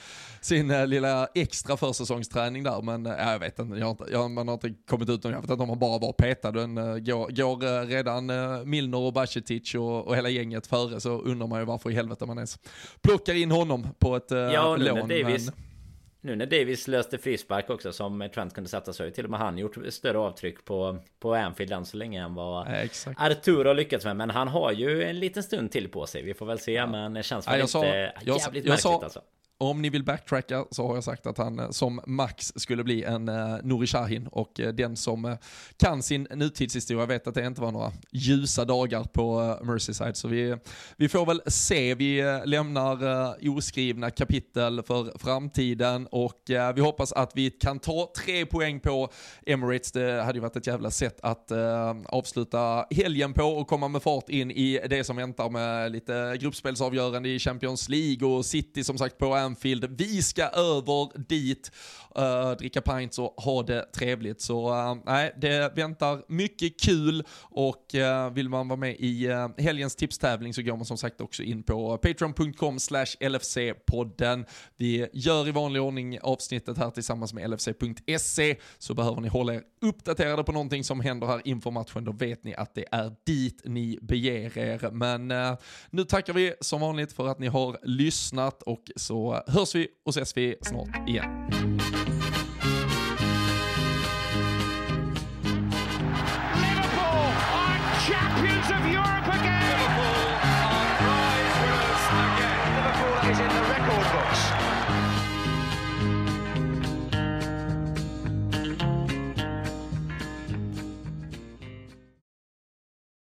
sin äh, lilla extra försäsongsträning där. Men äh, jag vet inte, jag har inte jag, man har inte kommit ut, jag vet inte om han bara var petad. Den, äh, går, går redan Milner och Bacetich och, och hela gänget före så undrar man ju varför i helvete man ens plockar in honom på ett ja, lån. Davis, men... Nu när Davis löste frispark också som Trent kunde sätta sig till och med han gjort större avtryck på, på Anfield än så länge än vad ja, Arturo har lyckats med. Men han har ju en liten stund till på sig. Vi får väl se, ja. men det känns väl ja, inte sa, jävligt jag, jag märkligt sa, alltså om ni vill backtracka så har jag sagt att han eh, som max skulle bli en uh, Nouri Shahin och uh, den som uh, kan sin nutidshistoria vet att det inte var några ljusa dagar på uh, Merseyside. Så vi, vi får väl se, vi lämnar uh, oskrivna kapitel för framtiden och vi hoppas att vi kan ta tre poäng på Emirates. Det hade ju varit ett jävla sätt att avsluta helgen på och komma med fart in i det som väntar med lite gruppspelsavgörande i Champions League och City som sagt på Anfield. Vi ska över dit, uh, dricka pints och ha det trevligt. Så uh, nej, det väntar mycket kul och uh, vill man vara med i uh, helgens tipstävling så går man som sagt också in på patreon.com slash LFC-podden. Vi gör i vanlig ordning avsnittet här tillsammans med LFC.se så behöver ni hålla er uppdaterade på någonting som händer här inför matchen, då vet ni att det är dit ni beger er. Men uh, nu tackar vi som vanligt för att ni har lyssnat och så hörs vi och ses vi snart igen. Liverpool are champions of Europe!